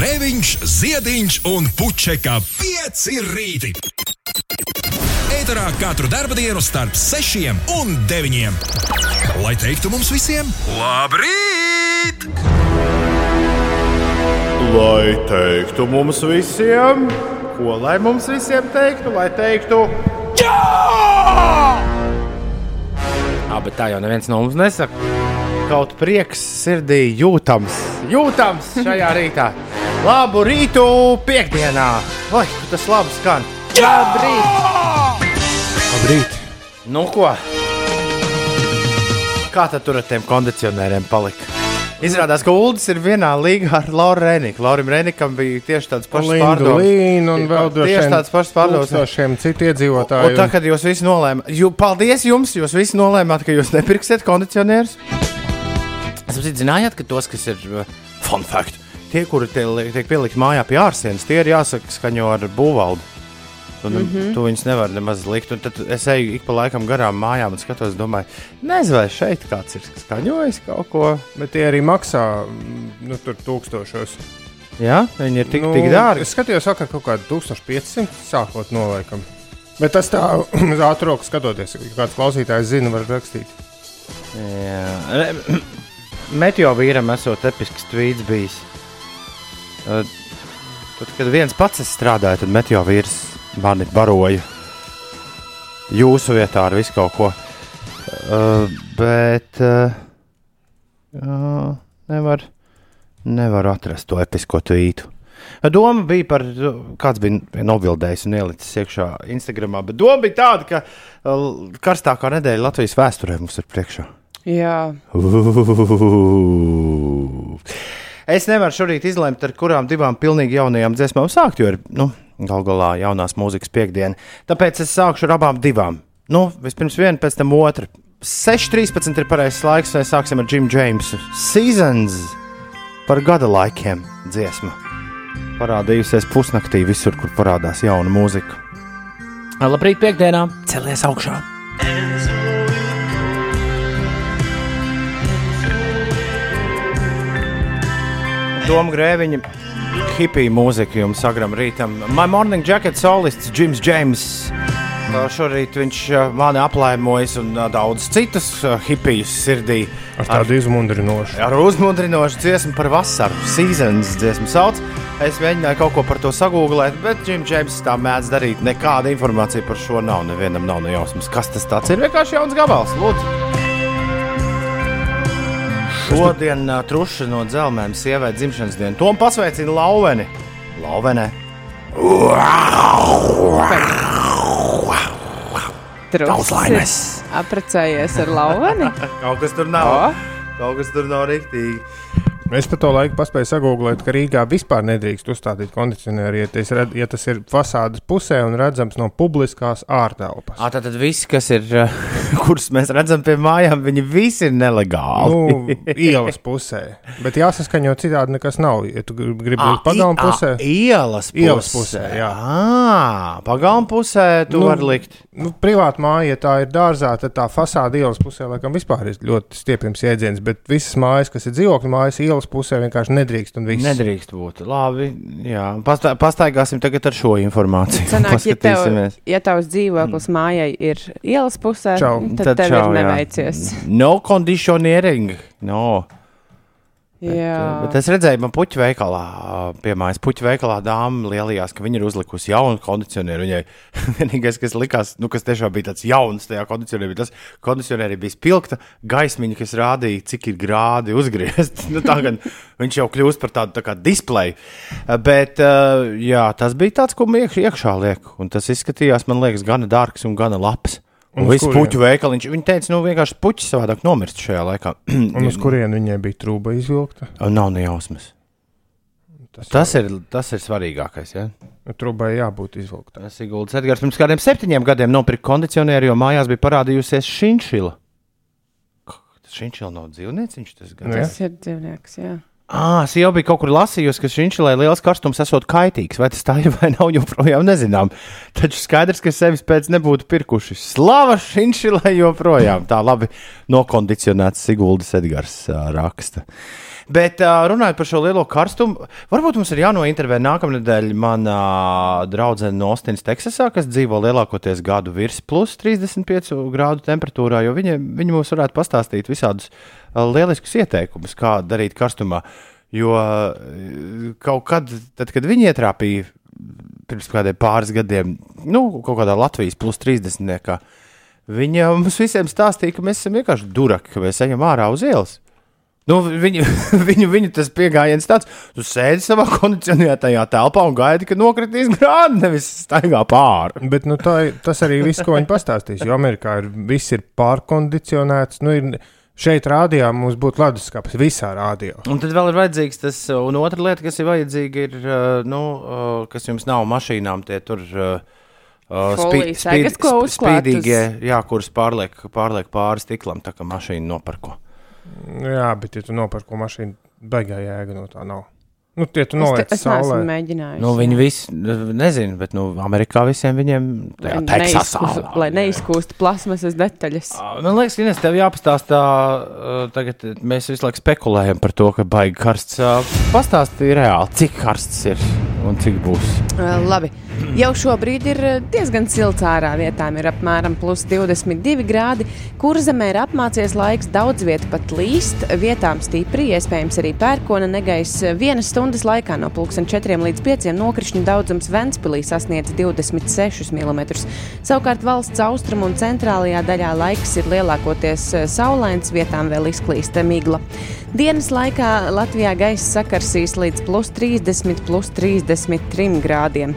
Grēviņš, Ziediņš un Puķeka 5 rīti. Eterā katru dienu starp 6 un 9. Lai teiktu mums visiem, labrīt! Lai teiktu mums visiem, ko lai mums visiem teiktu, lai teiktu, jā! Jā, bet tā jau neviens no mums nesaka. Kaut prieks sirdī jūtams, jūtams šajā rītā. Labu rītu piekdienā! Vai tas labi skan? Labrīt! Labrīt! Nu ko? Kā tad tur ar tiem kondicionieriem palika? Izrādās, ka Ulas ir vienā līgā ar Lauru Rēniku. Laurim Rēnikam bija tieši tāds pārdoms. Līnu un vēl Tieši tāds pašs pārdoms. tūkstošiem citu Un iedzīvotāju. tā, kad jūs visi nolēmāt, jū, paldies jums, jūs visi nolēmāt, ka jūs nepirksiet kondicionierus. Es saprotu, zinājāt, ka tos, kas ir uh, fun fact, tie, kuri tie, tiek pielikt mājā pie ārsienas, tie ir jāsaka skaņo ar būvvaldu. Tu, mm -hmm. tu viņus nevari nemaz likt. Un tad es eju ik pa laikam garām mājām un skatos, domāju, nezinu, vai šeit kāds ir skaņojis kaut ko. Bet tie arī maksā mm, nu, tur tūkstošos. Jā, viņi ir tik, nu, tik dārgi. Es skatījos, vakar kaut kādu 1500 sākot nolaikam. Bet tas tā, uz ātrāk roku skatoties, ja kāds klausītājs zina, var rakstīt. Jā, Meteo vīram esot episks tvīts bijis. Uh, Tad, kad viens pats es strādāju, tad meteo vīrs mani baroja jūsu vietā ar visu kaut ko. Uh, bet uh, jā, nevar, nevar atrast to episko tvītu. Doma bija par, kāds bija novildējis un ielicis iekšā Instagram, bet doma bija tāda, ka uh, karstākā nedēļa Latvijas vēsturē mums ir priekšā. Jā, Es nevaru šorīt izlemt, ar kurām divām pilnīgi jaunajām dziesmām sākt, jo ir nu, gal galā jaunās mūzikas piekdiena. Tāpēc es sākšu ar abām divām. Nu, vispirms viena, pēc tam otra. 6.13 ir pareizais laiks, lai sāksim ar Jimu Jamesu. Seasons par gada laikiem dziesma. Parādījusies pusnaktī visur, kur parādās jauna mūzika. Labrīt, piekdienā! Celies augšā! Doma grēviņa, hipija mūzika jums agram rītam. My morning jacket solists Jims James. Šorīt viņš mani aplēmojas un daudz citus hipijus sirdī. Ar tādu izmundrinošu. Ar uzmundrinošu dziesmu par vasaru, sezonas dziesmu sauc. Es mēģināju kaut ko par to sagūglēt, bet Jims James tā mēdz darīt. Nekāda informācija par šo nav. Nevienam nav ne jausmas, kas tas tāds ir. Vienkārši jauns gabals. Lūdzu. Šodien uh, truša no dzelzceļa sievai dzimšanas diena. Tom pasveicina Lauveni. Lauvenē. Daudz laimes. Apprecējies ar lauveni. Kaut kas tur nav. O, Kaut kas tur nav rīktīgi. Es pa to laiku paspēju sagūglēt, ka Rīgā vispār nedrīkst uzstādīt kondicionieri, ja, tas red- ja tas ir fasādes pusē un redzams no publiskās ārtelpas. À, tad visi, kas ir, uh, kurus mēs redzam pie mājām, viņi visi ir nelegāli. Nu, ielas pusē. Bet jāsaskaņo citādi nekas nav. Ja tu gri- gribi būt pagalmu pusē, Ielas pusē. Ielas pusē, jā. À, pagalmu pusē tu nu, vari likt. nu, privāta māja, ja tā ir dārzā, tad tā fasāde ielas pusē laikam vispār ir ļoti stiepjams jēdziens. Bet visas mājas, kas ir dzīvokļu mājas, ielas pusē vienkārši nedrīkst. un viss. Nedrīkst būt. Labi, jā. Pastā, pastaigāsim tagad ar šo informāciju. Sanāk, ja, tev, Paskatīsimies. ja tavs dzīvoklis mājai ir ielas pusē, Čau. tad, tad tev čau, ir jā. neveicies. No conditioning. No. Jā, Bet es redzēju, man puķu veikalā, pie mājas puķu veikalā dāma lielījās, ka viņa ir uzlikusi jaunu kondicionieru. Viņai vienīgais, kas likās, nu, kas tiešām bija tāds jauns tajā kondicionierī, bija tas, ka kondicionierī bija spilgta gaismiņa, kas rādīja, cik ir grādi uzgriezt. nu, tā gan viņš jau kļūst par tādu tā displeju. Bet eh, jā, tas bija tāds, ko iekš, iekšā liek. Un tas izskatījās, man liekas, gana dārgs un gana labs. Un viss puķu veikaliņš. Viņa teica, nu vienkārši puķis savādāk nomirst šajā laikā. Un uz kurien viņai bija trūka izvilkta? Nav ne jausmas. Tas ir, tas ir svarīgākais. Ja? Nu, Trūbai jābūt izvilktai. Tas ir Guldas Edgars. Pirms kādiem septiņiem gadiem nopirka kondicionieru, jo mājās bija parādījusies šinšila. Tas šinšila nav dzīvnieciņš. Tas gan. Tas ir dzīvnieks. Jā. Ah, es jau biju kaut kur lasījusi, ka šinšilē liels karstums esot kaitīgs. Vai tas tā ir vai nav, joprojām nezinām. Taču skaidrs, ka sevis pēc nebūtu pirkuši. Slava šinšilē joprojām. Tā labi nokondicionēts Siguldas Edgars uh, raksta. Bet uh, runājot par šo lielo karstumu, varbūt mums ir jānointervē nākamnedēļ mana uh, draudzene no Ostinas, Teksasā, kas dzīvo lielākoties gadu virs plus 35 grādu temperatūrā, jo viņi, viņi mums varētu pastāstīt visādus uh, lieliskus ieteikumus, kā darīt karstumā. Jo uh, kaut kad, tad, kad viņi ietrāpīja pirms kādiem pāris gadiem, nu, kaut kādā Latvijas plus 30. Nekā, Viņa mums visiem stāstīja, ka mēs esam vienkārši duraki, ka mēs ejam ārā uz ielas. Nu, viņu, viņu, viņu tas pieejams tāds, tu sēdi savā kondicionētajā telpā un gaidi, ka nokritīs grādi, nevis staigā pāri. Bet nu, tā, tas arī viss, ko viņi pastāstīs. Jo Amerikā ir, viss ir pārkondicionēts. Nu, ir, šeit rādījā mums būtu leduskapis visā rādījā. Un tad vēl ir vajadzīgs tas, un otra lieta, kas ir vajadzīga, ir, uh, nu, uh, kas jums nav mašīnām, tie tur. uh, Uh, Folijas segas, ko uzklāt uz- spīdīgie, jā, kuras pārliek, pārliek pāri stiklam, tā kā mašīna nopirko. Jā, bet, ja tu nopērci mašīnu, baigā jēga no tā nav. Nu, tie tu Es, te, noliec es neesmu saulē. mēģinājis. Nu, viņi visi, nezinu, bet nu, Amerikā visiem viņiem tajā Teksasā. Lai neizkūstu plasmasas detaļas. Man liekas, Ines, tev jāpastāstā, tagad mēs visu laiku spekulējam par to, ka baigi karsts. Pastāstīja reāli, cik karsts ir un cik būs. Labi. Jau šobrīd ir diezgan silts ārā. Vietām ir apmēram plus 22 grādi. Kurzemē ir apmācies laiks, daudz vietu pat līst. Vietām stipri, iespējams, arī pērkona negais. Vienas stundas laikā no 4 līdz 5 nokrišņu daudzums Ventspīlī sasniedz 26 mm. Savukārt valsts austrumu un centrālajā daļā laiks ir lielākoties saulains, vietām vēl izklīsta migla. Dienas laikā Latvijā gaisa sakarsīs līdz plus 30, plus 33 grādiem.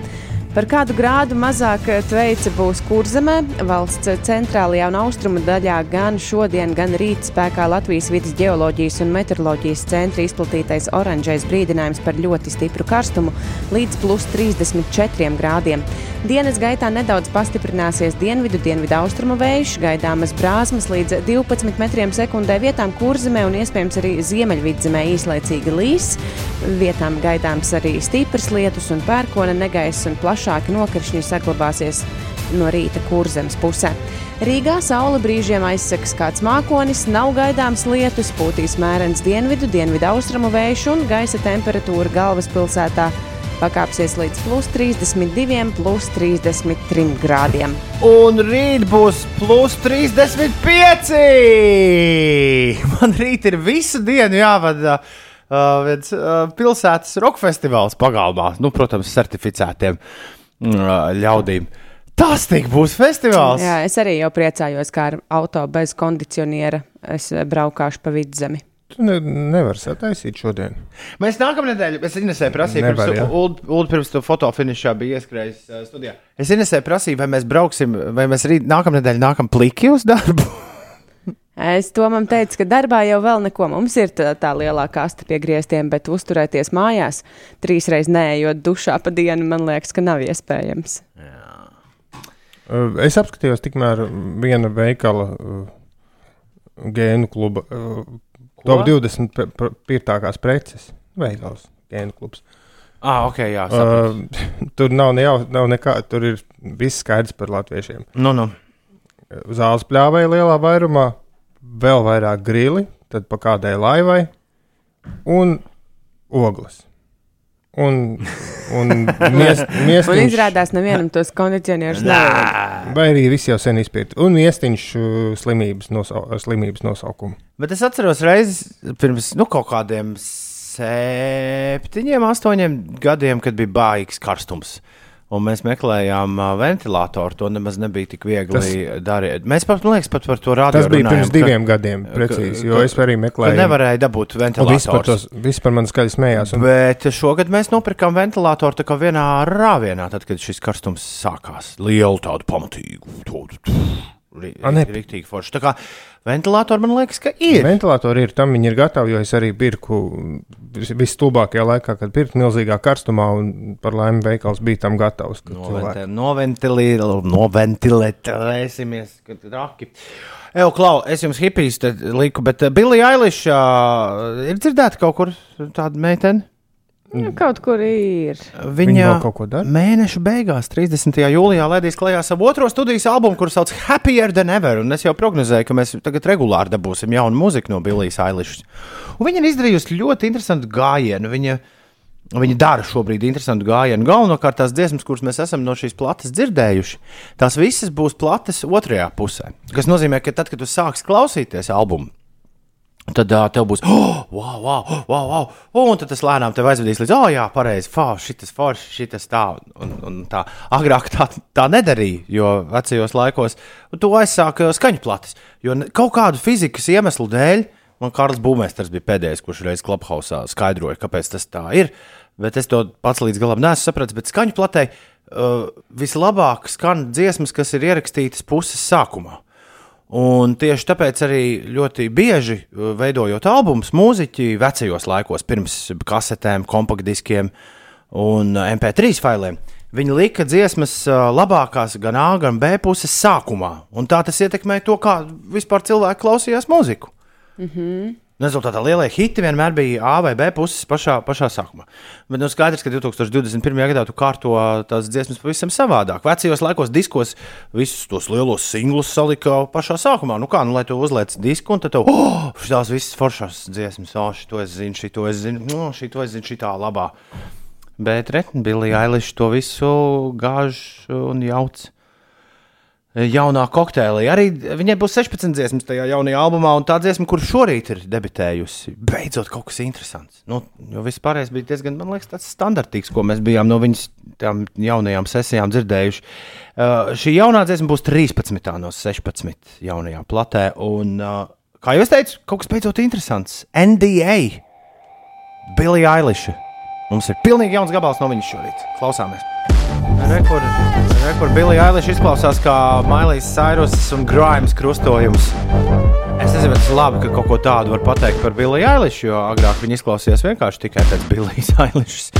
Par kādu grādu mazāk tveica būs kurzemē. Valsts centrālajā un austrumu daļā gan šodien, gan rīt spēkā Latvijas vidas geoloģijas un meteoroloģijas centra izplatītais oranžais brīdinājums par ļoti stipru karstumu līdz plus 34 grādiem. Dienas gaitā nedaudz pastiprināsies dienvidu, dienvidu austrumu vējš, gaidāmas brāzmas līdz 12 metriem sekundē vietām kurzemē un iespējams arī ziemeļvidzemē īslaicīgi līs. Vietām gaidāms arī stiprs lietus un pērkona negaiss un plašāki nokrišņi saglabāsies no rīta kurzemes pusē. Rīgā saule brīžiem aizsaks kāds mākonis, nav gaidāms lietus, pūtīs mērens dienvidu, dienvidu austrumu vējš un gaisa temperatūra galvaspilsētā pakāpsies līdz plus 32, plus 33 grādiem. Un rīt būs plus 35! Man rīt ir visu dienu jāvada uh, viens uh, pilsētas roka festivāls pagalmā. Nu, protams, certificētiem uh, ļaudīm. Tas tik būs festivāls! Jā, es arī jau priecājos, kā ar auto bez kondicioniera es eh, braukāšu pa vidzemi. Tu ne, nevari sataisīt šodien. Mēs nākamā nedēļa, es Inesēju prasīju, Nevar, pirms, Uld, Uld, pirms tu fotofinišā bija ieskrējis uh, studijā. Es Inesēju prasīju, vai mēs brauksim, vai mēs rīt nākamā nedēļa nākam pliki uz darbu. Es domam teicu, ka darbā jau vēl neko. Mums ir tā, tā lielākā asta pie griestiem, bet uzturēties mājās trīsreiz neejot dušā pa dienu, man liekas, ka nav iespējams. Uh, Es apskatījos tikmēr viena veikala uh, gēnu kluba. Uh, Top 20 pe- pe- pirktākās preces. Veikals, gēnu klubs. Ah, ok, jā. saprotu. Uh, tur nav, ne jau, nav nekā, tur ir viss skaidrs par latviešiem. Nu, nu. Zāles pļāvēja lielā vairumā, vēl vairāk grili, tad pa kādai laivai un ogles. Un, un mies, Un miestiņš, izrādās, nevienam tos kondicionierus nav. vai arī viss jau sen izpētīts, un miestiņš uh, slimības, nosau, ar slimības nosaukumu. Bet es atceros reizes pirms nu, kaut kādiem septiņiem, astoņiem gadiem, kad bija baigs karstums. Un mēs meklējām uh, ventilatoru. To nemaz nebija tik viegli Tas- darīt. Mēs pat, man liekas, pat par to rādījām. Tas bija pirms diviem gadiem, precīzi, jo es arī meklēju. nevarēja dabūt ventilatoru. tos, viss par mani skaļi smējās. Un, Bet šogad mēs nopirkām ventilatoru tā kā vienā rāvienā, tad, kad šis karstums sākās. Lielu tādu pamatīgu. Tādu, ri- A, ne. riktīgi forši. Tā kā ventilātori man liekas, ka ir. Ventilatori ir tam, viņi ir gatavi, jo es arī pirku vis- visstulbākajā laikā, kad pirku milzīgā karstumā, un par laimi veikals bija tam gatavs. Noventilēsimies, kad raki. Evo, Klau, es jums hipijs te liku, bet Billy Eilish ir dzirdēta kaut kur tāda meitene? Nu, kaut kur ir. Viņa kaut ko dara? Mēneša beigās, 30. jūlijā, laidīs klajā savu otro studijas albumu, kurš sauc Happier Than Ever. Un es jau prognozēju, ka mēs tagad regulāri dabūsim jaunu mūziku no Billijas Eilish. Un viņa ir izdarījusi ļoti interesantu gājienu. Viņa, viņa dara šobrīd interesantu gājienu. Galvenokārt tās dziesmas, kuras mēs esam no šīs plates dzirdējuši, tās visas būs plates otrajā pusē. Tas nozīmē, ka tad, kad tu sāksi klausīties albumu, Tad uh, tev būs, oh, wow, wow, wow, wow. un tas lēnām tev aizvedīs līdz, oh, jā, pareizi, šis forši, šis tā. Un, un tā. Agrāk tā, tā nedarīja, jo vecajos laikos tu aizsāki skaņu plates. Jo kaut kādu fizikas iemeslu dēļ man Karls Būmēsters bija pēdējais, kurš reiz Clubhouse skaidroja, kāpēc tas tā ir. Bet es to pats līdz galam neesmu sapratis. Bet skaņu platē uh, vislabāk skan dziesmas, kas ir ierakstītas puses sākumā. Un tieši tāpēc arī ļoti bieži uh, veidojot albumus, mūziķi vecajos laikos, pirms kasetēm, kompaktdiskiem un uh, MP3 failiem, viņi lika dziesmas uh, labākās gan A, gan B puses sākumā. Un tā tas ietekmēja to, kā vispār cilvēki klausījās mūziku. Rezultātā lielie hiti vienmēr bija A vai B puses pašā, pašā sākumā. Bet nu, skaidrs, ka 2021. gadā tu kārto tās dziesmas pavisam savādāk. Vecajos laikos diskos visus tos lielos singlus salika pašā sākumā. Nu kā, nu, lai tu uzliec disku, un tad tev, oh, tās visas foršās dziesmas, oh, šito es zinu, šito es zinu, no, šito es zinu, šitā labā. Bet Billy Eilish to visu gāž un jauc jaunā kokteilī. Arī viņai būs 16 dziesmas tajā jaunajā albumā, un tā dziesma, kur šorīt ir debitējusi, beidzot kaut kas interesants. Nu, jo viss pārējais bija diezgan, man liekas, tāds standartīgs, ko mēs bijām no viņas jaunajām sesijām dzirdējuši. Uh, šī jaunā dziesma būs 13 no 16 jaunajā platē, un, uh, kā jau es teicu, kaut kas beidzot interesants. NDA, Billy Eilish. Mums ir pilnīgi jauns gabals no viņas šorīt. Klausāmies! Rekord, rekord Billy Eilish izklausās kā Mailijas Cyrus un Grimes krustojums. Es nezinu, tas ir labi, ka kaut ko tādu var pateikt par Billy Eilish, jo agrāk viņa izklausījās vienkārši tikai pēc Billy Eilish.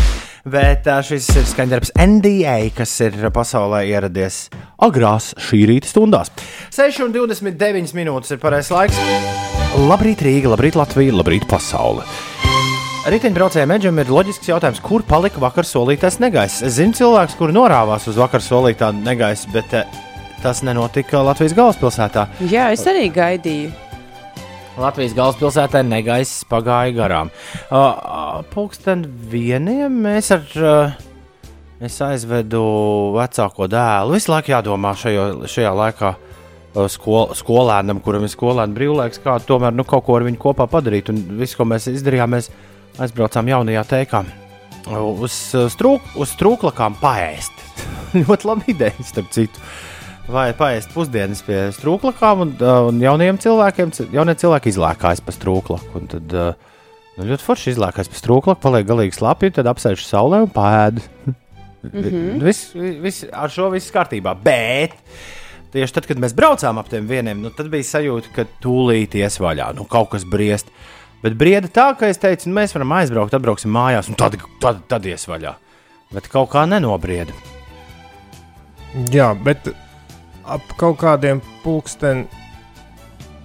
Bet šis ir skaņdarbs NDA, kas ir pasaulē ieradies agrās šī rīta stundās. 6,29 minūtes ir pareizais laiks. Labrīt, Rīga, labrīt, Latvija, labrīt, pasaule! Riteņbraucējiem Edžam ir loģisks jautājums, kur palika vakar solītais negaiss. Es zinu cilvēkus, kuri norāvās uz vakar solītā negaisa, bet eh, tas nenotika Latvijas galvaspilsētā. Jā, es arī gaidīju. Latvijas galvaspilsētā negaiss pagāja garām. Uh, Pūksteni vieniem mēs ar. Uh, es aizvedu vecāko dēlu. Visu laiku jādomā šajo, šajā laikā. Skol, skolēnam, kuram ir skolēna brīvlaiks, kā tomēr nu, kaut ko ar viņu kopā padarīt. Un viss, ko mēs izdarījām, mēs aizbraucām jaunajā teikā uz, uh, strūk, uz strūklakām paēst. Ļoti labi ideja, starp citu. Vai paēst pusdienas pie strūklakām, un, uh, un jauniem cilvēkiem, ci- jaunie cilvēki izlēkājas pa strūklaku. Tad uh, nu, ļoti forši izlēkājas pa strūklaku, paliek galīgi slapji, tad apsēž saulē un pēd. Mm -hmm. viss, viss, ar šo viss kārtībā. Bet tieši tad, kad mēs braucām ap tiem vieniem, nu, tad bija sajūta, ka tūlīt ies vaļā, nu, kaut kas briest. Bet brieda tā, ka es teicu, nu, mēs varam aizbraukt, atbrauksim mājās, un tad, tad, tad ies vaļā. Bet kaut kā nenobrieda. Jā, bet ap kaut kādiem pulksten.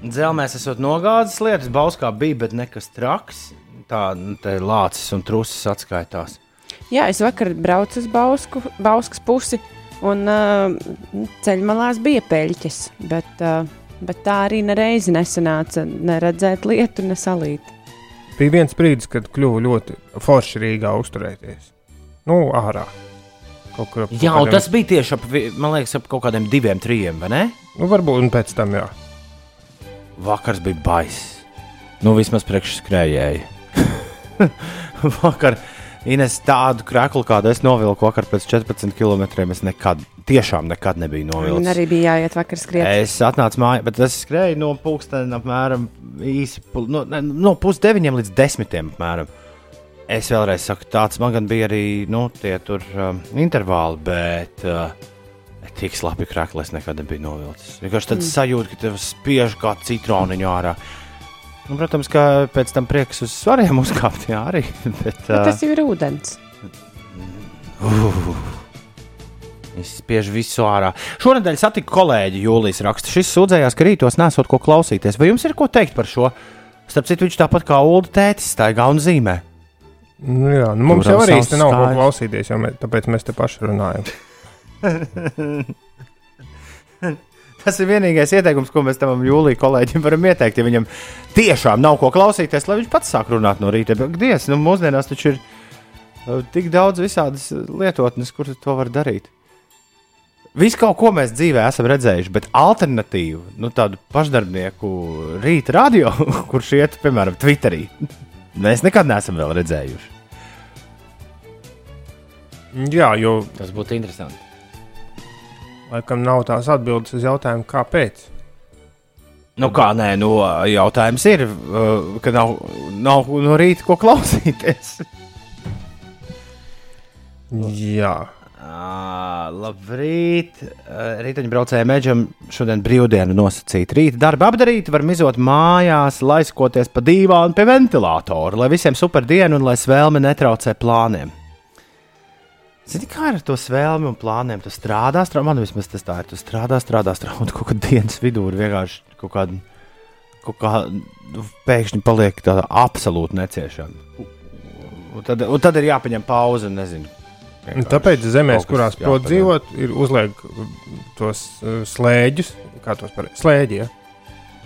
Dzelmēs esot nogāzes lietas, bauskā bija, bet nekas traks. Tā nu, te lācis un trusis atskaitās. Jā, es vakar braucu uz Bausku, Bauskas pusi, un uh, ceļmalās bija peļķes. Bet, uh, bet tā arī nereizi nesanāca neredzēt lietu, ne salīt. Bija viens brīdis, kad kļuva ļoti forši Rīgā uzturēties. Nu, ārā. Kaut kur Jā, un tas bija tieši ap, liekas, ap kaut kādiem diviem, trim, vai ne? Nu, varbūt un pēc tam, jā. Vakars bija baiss. Nu, vismaz priekšskrējēji. Vakar Ines tādu krāklu, kādu es novilku vakar pēc 14 km. Es nekad, tiešām nekad nebiju Man novilcis. arī bija jāiet vakar skriet. Es atnācu mājā, bet es skrēju no pulksteņa apmēram īsi, no, no pusdeviņiem līdz desmitiem. Apmēram. Es vēlreiz saku, tāds man gan bija arī nu, tie tur um, intervāli, bet uh, Tik slapi krāklēs nekad nebija novilcis. Vienkārši tāds mm. sajūta, ka tev spiež kā citroniņu ārā. Nu, protams, ka pēc tam prieks uz svariem uzkāpt, jā, arī. Bet, Bet tas jau ir ūdens. Uh, Viņš spiež visu ārā. Šonadēļ satiku kolēģi Jūlijas rakstu. Šis sūdzējās, ka rītos nesot ko klausīties. Vai jums ir ko teikt par šo? Starp citu, viņš tāpat kā Ulu tētis staigā un zīmē. Nu, jā, nu, mums Kuram jau arī īsti nav ko klausīties, jo mē, tāpēc mēs te paši runājam. Tas ir vienīgais ieteikums, ko mēs tam jūlijā kolēģim varam ieteikt. Ja viņam tiešām nav ko klausīties, lai viņš pats sāk runāt no rīta. Bet, Dievs, nu, mūsdienās taču ir uh, tik daudz visādas lietotnes, kur to var darīt. Visu kaut ko mēs dzīvē esam redzējuši, bet alternatīvu, nu, tādu pašdarbnieku rīta radio, kurš iet, piemēram, Twitterī, mēs nekad neesam vēl redzējuši. Jā, jo Tas būtu interesanti. Laikam nav tās atbildes uz jautājumu, kāpēc. Nu, kā nē, nu, jautājums ir, uh, ka nav, nav no rīta ko klausīties. Jā, À, labrīt! Rītaņbraucēji mežam šodien brīvdienu nosacīt. Rīta darba apdarīt, var mizot mājās, laiskoties pa dīvānu pie ventilatora, lai visiem super dienu un lai svēlme netraucē plāniem. Zini, kā ar to svēlmi un plāniem? Tu strādā, strādā, man vismaz tas tā ir. Tu strādā, strādā, strādā, un kaut kādā dienas vidū ir vienkārši kaut kāda, kaut kā, nu, pēkšņi paliek tāda absolūti neciešama. Un tad, un tad ir jāpaņem pauze, nezinu. Tāpēc zemēs, kurās prot dzīvot, ir uzliek tos uh, slēģus, kā tos par slēģi, ja?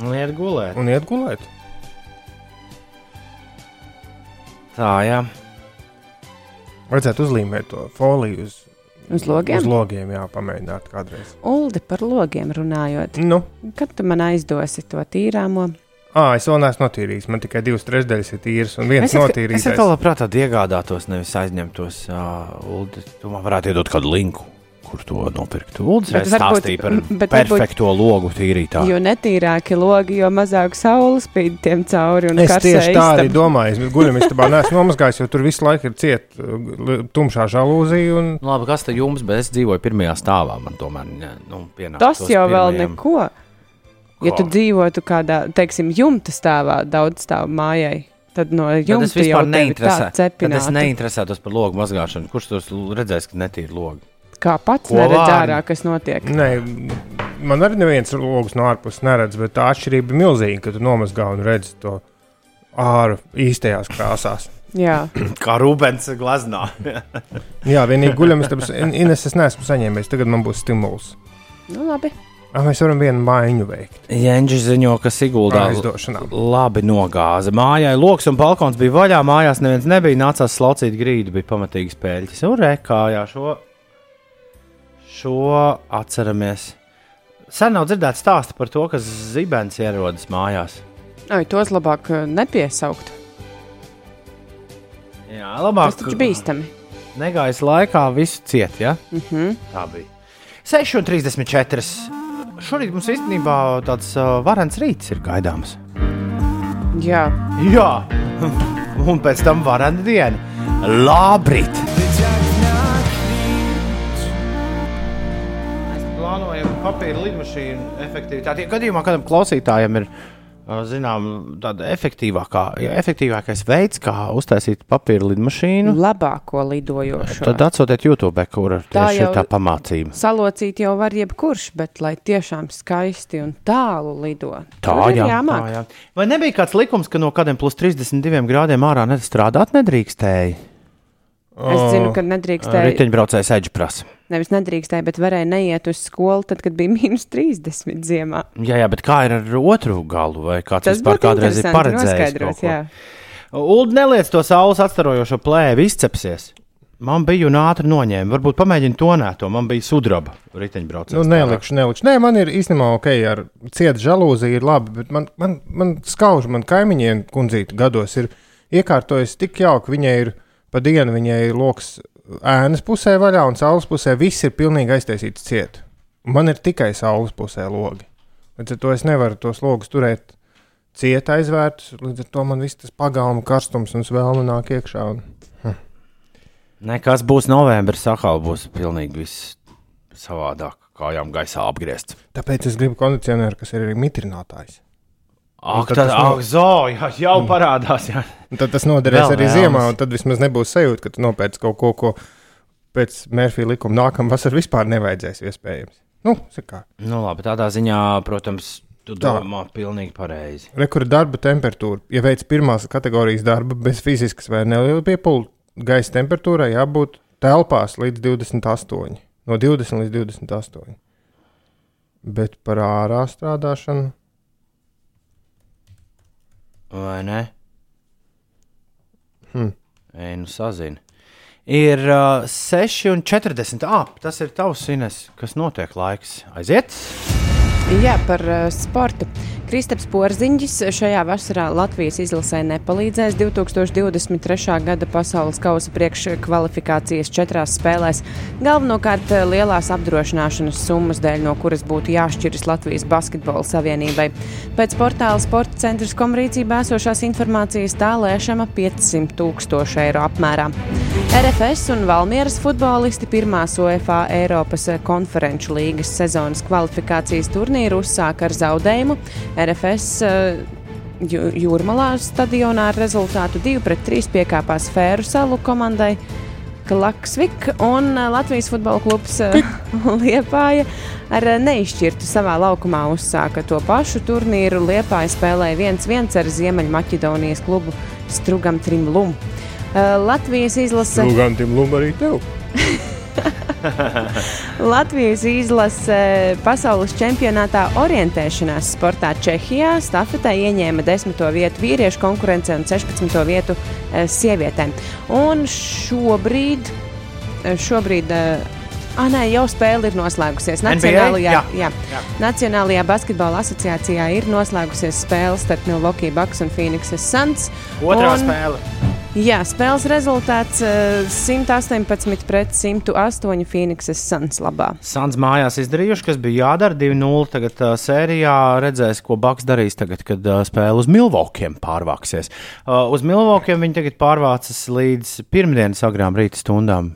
Un iet gulēt. un iet gulēt. Tā, jā. Vajadzētu uzlīmēt to foliju uz, Uz logiem? uz logiem, jā, pamēģināt kādreiz. Uldi par logiem runājot. Nu, Kad tu man aizdosi to tīrāmo? ā, es vēl neesmu notīrījis, man tikai divas trešdaļas ir tīras un viens Es, es notīrīts. atkal labprāt tādu iegādātos, nevis aizņemtos. Uh, Uldi, tu man varētu iedot kādu linku, kur to nopirkt. Reiz varbūt- stāstīja par bet varbūt- perfekto logu tīrītāju. Jo netīrāki logi, jo mazāk saules spīd tiem cauri. un Es tieši tā arī istaba. domāju. Es guļam, es tā neesmu nomazgājis, jo tur visu laiku ir cieta uh, tumšā žalūzija. Un... Nu, Labi, kas te jums, bet es dzīvoju pirmajā stāvā. Man tomēr ne, nu, pienāktos Tas jau vēl pirmajam. neko. Ja tu Ko? dzīvotu kādā, teiksim, jumta stāvā, daudz stāvu mājai, tad no Tad jumta es vispār. Tad es neinteresētos par logu mazgāšanu. Kurš tos redzēs, ka netīra logi? Kā pats Ko neredz vārni? ārā, kas notiek. Nē, man arī neviens logs no ārpuses neredz, bet tā atšķirība ir milzīga, kad tu nomazgā un redz to āru īstajās krāsās. Jā, Kā Rūpens glaznā. Jā, vienīgi guļam, es tāpēc Ines es neesmu saņēmis. Tagad man būs stimuls. nu labi. Ah, mēs varam vienu mājiņu veikt. Jēnģis ziņo, ka Aizdošanām. labi nogāza. Mājai loks un balkons bija vaļā, mājās neviens nebija. Nācās slaucīt grīdu, bija pamatīgi spēļas. Un rekā, jā, šo, šo atceramies. Sen nav dzirdēts stāsti par to, ka zibens ierodas mājās. Ai, tos labāk eh, nepiesaukt. Jā, labāk. Tas taču bīstami. Negājas laikā visu ciet, ja? Uh -huh. Tā bija. 6,34. Šorīt mums īstenībā tāds uh, varants rīts ir gaidāms. Jā, Jā, un pēc tam varana diena. Labrīt! Papīra lidmašīnu efektivitāti. Ja gadījumā kādam klausītājam ir zinām, tāda efektīvākā, efektīvākais veids, kā uztaisīt papīra lidmašīnu, labāko lidojošo. tad atsūtiet YouTube, kur Nu, Tā ir tā pamācība. Salocīt jau var jebkurš, bet lai tiešām skaisti un tālu lido. Tā ir jā, jāmāk. tā jā. Vai nebija kāds likums, ka no kādiem plus 32 grādiem ārā nestrādāt nedrīkstēji? Es zinu, ka nedrīkstēja, Riteņbraucējs Edžs prasa. nevis nedrīkstēja, bet varēja neiet uz skolu, tad, kad bija mīnus 30 ziemā. Jā, jā, bet kā ir ar otru galu? Vai kāds Tas vispār kādreiz ir paredzējis? Ulu neliec to saules atstarojošo plēvi, izcepsies. Man bija un ātri noņēma. Varbūt pamēģini to nē, man bija sudraba riteņbraucējs. Nu, nelikšu, nelikšu. Nē, man ir īstenībā ok, ar cietu žalūziju ir labi, bet man, man, man skauž, man kaimiņiem kundzīte gados ir iekārtojusi tik jauki. Viņai ir pa dienu, viņai lokus ēnas pusē vaļā un saules pusē. Viss ir pilnīgi aiztaisīts ciet. Man ir tikai saules pusē logi. Līdz ar to es nevaru tos logus turēt cieta aizvērtus. Līdz ar to man viss tas pagalma karstums un svēlme nāk iekšā. Un... Nekas būs novembris, sakal būs pilnīgi viss savādāk. kājām gaisā apgriezt. Tāpēc es gribu kondicionēru, kas ir arī mitrinātājs. Ak, tad tad, no- ak, zo, jā, jau parādās. Jā. Tad tas noderēs Vēl arī vēlams. ziemā, un tad vismaz nebūs sajūta, ka tu nopērci kaut ko, ko pēc Mērfija likuma nākamā vasarā vispār nevajadzēs iespējams. Nu. Nu, labi, tādā ziņā, protams, tu Tā. domā pilnīgi pareizi. Rekorda darba temperatūra. Ja veids pirmās kategorijas darbu bez fiziskas vai neliela piepūles, gaisa temperatūrai jābūt telpās līdz 28. No 20 līdz 28. Bet par ārā strādāšanu Vai ne? Hm. Ej, nu sazini. Ir uh, 6,40. Ah, tas ir tavs sines, kas notiek laiks. Aiziet! Jā, par uh, sportu. Kristaps Porziņģis šajā vasarā Latvijas izlasē nepalīdzēs 2023. gada pasaules kausa priekškvalifikācijas četrās spēlēs. Galvenokārt eh, lielās apdrošināšanas summas dēļ, no kuras būtu jāšķiras Latvijas Basketbola Savienībai. Pēc portāla sporta centra komrīcībā esošās informācijas tā lēšama 500 tūkstoši eiro apmērā. RFS un Valmieras futbolisti pirmās UEFA Eiropas konferenču līgas sezonas kvalifikācijas turnīru uzsāka ar zaudējumu. RFS eh, Jū- Jūrmalā stadionā ar rezultātu 2-3 piekāpās Fēru salu komandai. Klaksvik un eh, Latvijas futbola klubs eh, Liepāja ar neizšķirtu savā laukumā uzsāka to pašu turnīru. Liepāja spēlēja 1-1 ar Ziemeļmaķedonijas klubu Strugam Trimlum. Latvijas izlase. Lūgām, Lūgām, arī tev. Latvijas izlase pasaules čempionātā orientēšanās sportā Čehijā stafetē ieņēma 10. vietu vīriešu konkurencē un 16. vietu eh, sievietēm. Un šobrīd, eh, šobrīd Ah, nē, jau spēle ir noslēgusies. NBA? Nacionālajā, Jā. jā. Jā. Nacionālajā basketbola asociācijā ir noslēgusies spēle starp Milwaukee Bucks un Phoenix Suns. Otrā Un- spēle. Jā, spēles rezultāts eh, 118 pret 108 Phoenix Suns labā. Sans mājās izdarījuši, kas bija jādara 2-0. Tagad uh, sērijā redzēs, ko Baks darīs tagad, kad uh, spēle uz Milvokiem pārvāksies. Uh, uz Milvokiem viņi tagad pārvācas līdz pirmdienas agrām rīta stundām.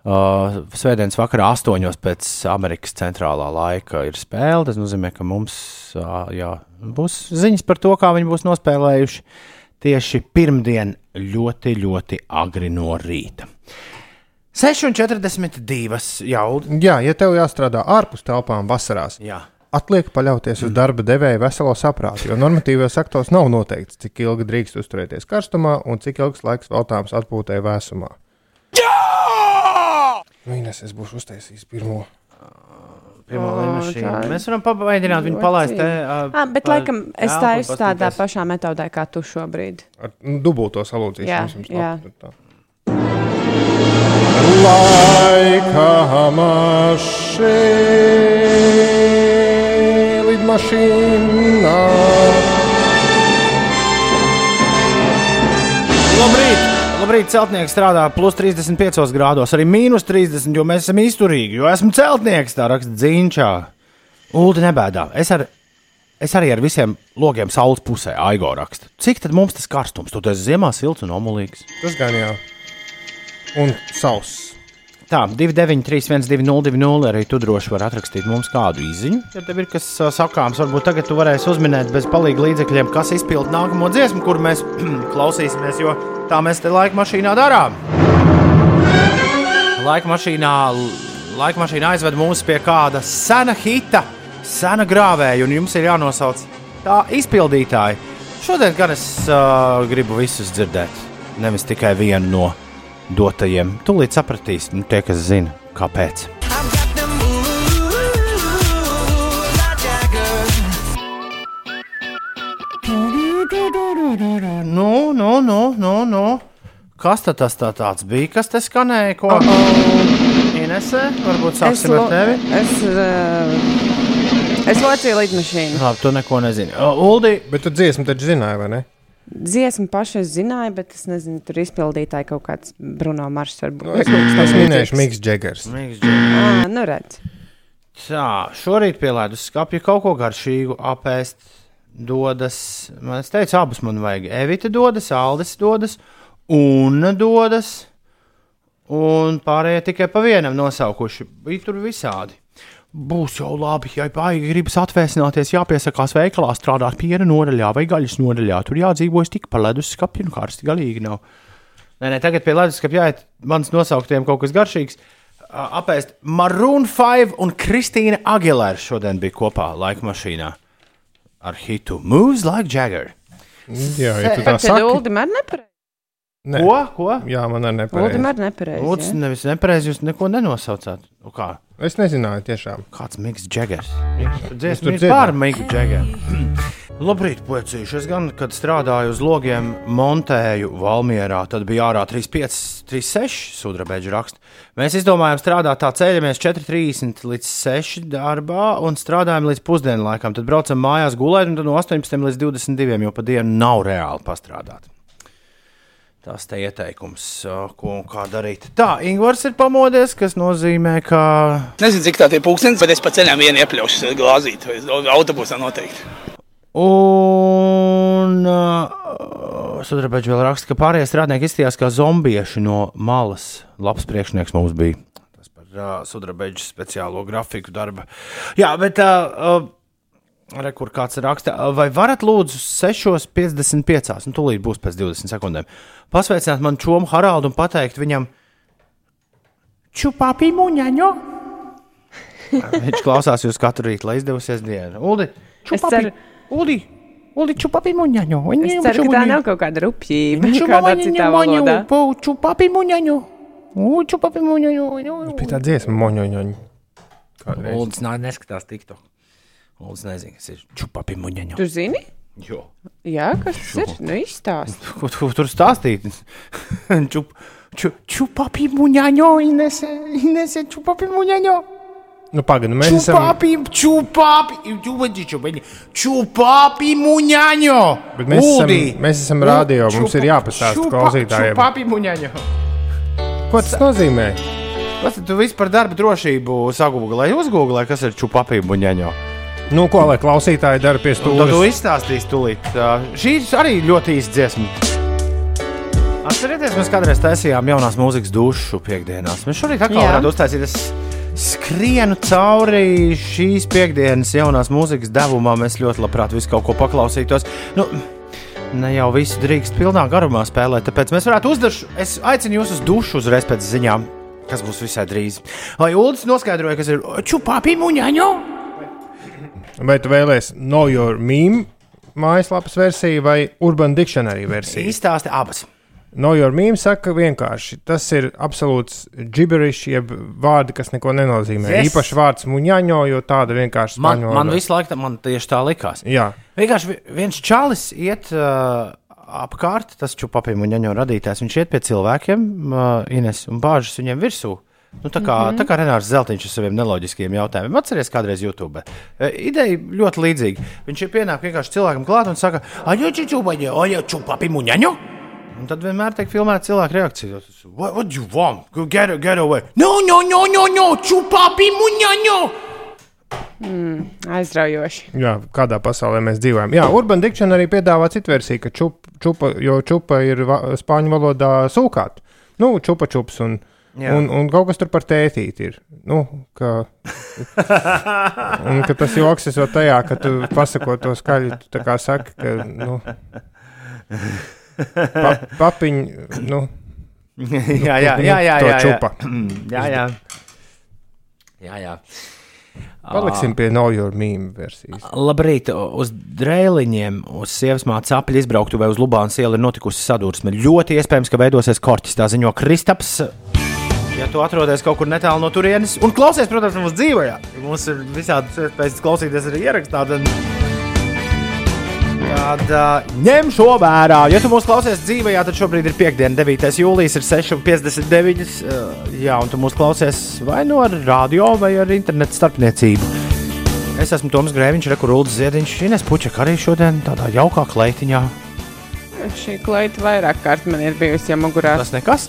Uh, Svētdienas vakarā, 8. pēc Amerikas centrālā laika, ir spēle. Tas nozīmē, ka mums uh, jā, būs ziņas par to, kā viņi būs nospēlējuši tieši pirmdien ļoti, ļoti agri no rīta. 6,42 jau. Jā, ja tev jāstrādā ārpus telpām vasarās, Jā. atliek paļauties uz darba devēja veselo saprātu, jo normatīvajos aktos nav noteikts, cik ilgi drīkst uzturēties karstumā un cik ilgs laiks veltāms atpūtai vēsumā. Jā! Vīnes, es būšu uztaisījis pirmo. Pirmā līnija. tā- Mēs varam pamēģināt viņu palaist. Te, uh, Ah, bet, pa laikam, es telpu tā esmu tādā pašā metodē kā tu šobrīd. Ar nu, dubulto salūzīšanu. Jā, jā. tad tā. Laika mašīna, lidmašīna. Labrīt! Celtnieks strādā plus 35 grādos, arī mīnus 30, jo mēs esam izturīgi. Jo esmu celtnieks, tā raksta Zīņķā. Ulu nebēdā. Es, ar, es arī ar visiem logiem saules pusē, Aigo raksta. Cik tad mums tas karstums? Tu esi ziemā silts un omulīgs. Tas gan jā. Un sauss. Tā, 293, 202, arī tu droši vari atrakstīt mums kādu īziņu. Ja tev ir kas sakāms, varbūt tagad tu varēsi uzminēt bez palīga līdzekļiem, kas izpild nākamo dziesmu, kur mēs klausīsimies, jo tā mēs te laika mašīnā darām. Laika mašīnā, laika mašīnā aizved mūs pie kāda sena hita, sena grāvēja, un jums ir jānosauc tā izpildītāji. Šodien gan es uh, gribu visus dzirdēt, nevis tikai vienu no dotajiem. Tūlīt sapratīs, nu, tie, kas zina, kāpēc. Nu, nu, nu, nu, nu. Kas tad tas tā tāds bija? Kas te skanēja? Ko Inesē? Varbūt sāksim ar lo- tevi. es, uh, es locīju lidmašīnu. Labi, tu neko nezini. Uh, Uldi, Bet tu dziesmu taču zināji, vai ne? Dziesmu pašu es zināju, bet es nezinu, tur izpildītāji kaut kāds Bruno Mars varbūt. Nu, es, es minēšu Miks Džegers. Miks Džeks. Ā, nu redz. Tā, šorīt pielēdu skāpju kaut ko garšīgu apēst. Dodas, man es teicu, abus man vajag. Evita dodas, Aldis dodas, un dodas. Un pārējie tikai pa vienam nosaukuši. Bija tur visādi. Būs jau labi. Ja baigi gribas atvēsināties, jāpiesakās veikalā, strādāt piena nodaļā vai gaļas nodaļā. Tur jādzīvojas tik pa leduskapju, un karsti galīgi nav. Nē, nē, tagad pie leduskapja jāiet manas nosauktiem kaut kas garšīgs. Apēst Maroon 5 un Kristīna Agilēra šodien bija kopā laika mašīnā ar hitu Moves Like Jagger. Jā, ja tu tā saki. Nē. Ko? Ko? Jā, man ir Uldim nepareizi. ir nepareizi. Lūdzu, jā. nevis nepareizi, jūs neko nenosaucāt. Nu kā? Es nezināju, tiešām. Kāds Miks Džegers? tur Dziesma ir dziedāju. pār Miku Džegeru. Labrīt, puicīši. Es gan, kad strādāju uz logiem, montēju Valmierā, tad bija ārā 35, 36 sudrabeģa raksts. Mēs izdomājām strādāt tā ceļamies 4.30 līdz 6 darbā un strādājam līdz pusdienu laikam. Tad braucam mājās gulēt un tad no 18 līdz 22, jo pa dienu nav reāli pastrādāt. Tas te ieteikums, ko un kā darīt. Tā, Ingūns ir pamodies, kas nozīmē, ka Nezinu, cik tā ir pūkstens, bet es pa ceļam vienu iepļaušu glāzīt. vai Autobusā noteikti. Un uh, Sudrabeģis vēl raksta, ka pārējie strādnieki izskatījās kā zombieši no malas. Labs priekšnieks mums bija. Tas par uh, Sudrabeģis speciālo grafiku darba. Jā, bet uh, uh, re, kur kāds raksta, vai varat lūdzu 6.55, nu tūlīt būs pēc 20 sekundēm, pasveicināt man čomu Haraldu un pateikt viņam, čupāpī muņaņo. Viņš klausās jūs katru rītu, lai izdevusies diena. Uldi, čupāpī, Uldi, Uldi, čupāpī muņaņo. Es ceru, ka tā nav kaut kāda rupjība. Kādā citā valodā. Čupāpī muņaņo. Čupāpī muņaņo. Bija tā dziesma. Kādreiz. Uldis neskatās tikto. Uldis nezina, kas ir čupāpī muņaņo. Tu zini? Jo. Jā, kas tas ir? Nu, izstāst. Ko tu tur stāstīt? Čup, ču, čupāpī muņaņo, Inese, Inese, čupāpī muņaņo. Nu, pagaidi, mēs esam. Čupāpī, čupāpī, čupāpī, čupāpī, čupāpī muņaņo. Bet mēs esam- Uldi. mēs esam rādio, mums ir jāpastāsta Čupa- klausītājiem. Čupāpī muņaņo. Ko tas nozīmē? Kas tu vispār darba drošību sagūglēji, uzgooglēji, kas ir čupāpī muņaņo? Nu, ko lai klausītāji dara pie Un Tad tu stūra? izstāstīsi tūlīt. Uh, Šī ir arī ļoti īsta dziesma. Atcerieties, mēs kādreiz taisījām jaunās mūzikas dušu piekdienās. Mēs šorīt atkal varētu uztaisīt. Es skrienu cauri šīs piekdienas jaunās mūzikas devumam. Es ļoti labprāt visu kaut ko paklausītos. Nu, Ne jau visu drīkst pilnā garumā spēlēt, tāpēc mēs varētu uzdarīt. Es aicinu jūs uz dušu uzreiz pēc ziņām, kas būs visai drīz. Lai Ulas noskaidroja, kas ir čupāpī muņaņo. Vai tu vēlēsies Know Your Meme mājaslapas versiju vai Urban Dictionary versiju? Izstāsti abas. Know Your Meme saka vienkārši, tas ir absolūts gibberish, jeb vārdi, kas neko nenozīmē. Yes. Īpaši vārds muņaņo, jo tāda vienkārši Man, spāņu man visu laiku man tieši tā likās. Jā, Vienkārši vi- viens čalis iet uh, apkārt, tas čupapiem un ņaņo radītājs. Viņš iet pie cilvēkiem, uh, Ines, un bāžas viņiem virsū. Nu, tā kā, mm -hmm. tā kā Renārs Zeltiņš ar saviem neloģiskiem jautājumiem. Atcerieties, kādreiz YouTube. E, ideja ļoti līdzīga. Viņš ir pienācis vienkārši cilvēkam klāt un saka, aļo, čupaņo, aļo, čupapi muņaņo. Un tad vienmēr tiek filmēta cilvēka reakcija. What, what do you want? Go get, get away. No, no, no, no, no, čupapi muņaņo. Aizraujoši. jā, kādā pasaulē mēs dzīvojam. Jā, Urban Dictionary piedāvā citu versiju, ka čup, čupa, jo čupa ir va, spāņu valodā sūkāt. Nu, čupa čups un, Jā. un, un kaut kas tur par tētīt ir. Nu, ka, un ka tas joks ir tajā, ka tu pasako to skaļi, tu tā kā saki, ka, nu, pa, papiņ, nu, jā, jā, jā, jā, jā, jā. jā, jā. jā, jā. Paliksim pie Know Your Meme versijas. Labrīt, uz drēliņiem, uz sievas mātes apli izbrauktu vai uz Lubānas ielu ir notikusi sadursme. Ļoti iespējams, ka veidosies korķis. Tā ziņo Kristaps. Ja tu atrodies kaut kur netālu no turienes, un klausies, protams, mūsu dzīvē, mums ir visādi iespējas klausīties arī ierakstā, tad, tad uh, ņem šo vērā. Ja tu mūs klausies dzīvē, tad šobrīd ir piekdiena, 9. jūlijas, ir 6,59. Uh, jā, un tu mūs klausies vai no radio, vai ar internetu starpniecību. Es esmu Toms Grēviņš, Rekurūdas Ziediņš, Ines Puķek arī šodien tādā jaukā kleitiņā. Šī klaita vairāk kārt man ir bijusi jau mugurā. Tas nekas.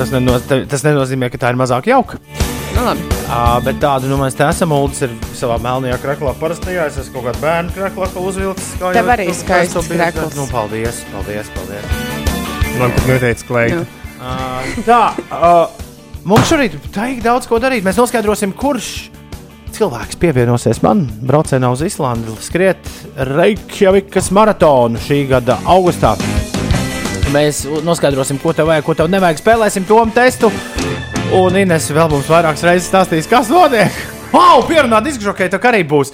Tas, neno, tas nenozīmē, ka tā ir mazāk jauka. Nu, labi. Uh, bet tādu nu, mēs te esam. Uldis ir savā melnajā krāklā, parastajā. Es esmu kaut kādā bērnu krāklā, ko uzvilcis. kā Tev arī skaists krākls. Nu, paldies, paldies, paldies. Man pat neteica klēja. Nu. Uh, tā, uh, mums šorīt ir daudz ko darīt. Mēs noskaidrosim, kurš cilvēks pievienosies man braucienā uz Islandi, skriet Reikjavikas maratonu šī gada augustā. Mēs noskaidrosim, ko tev vajag, ko tev nevajag. Spēlēsim to testu. Un Ines vēl mums vairākas reizes stāstīs, kas notiek. Wow, pierunāt izgrokēju, tā arī būs.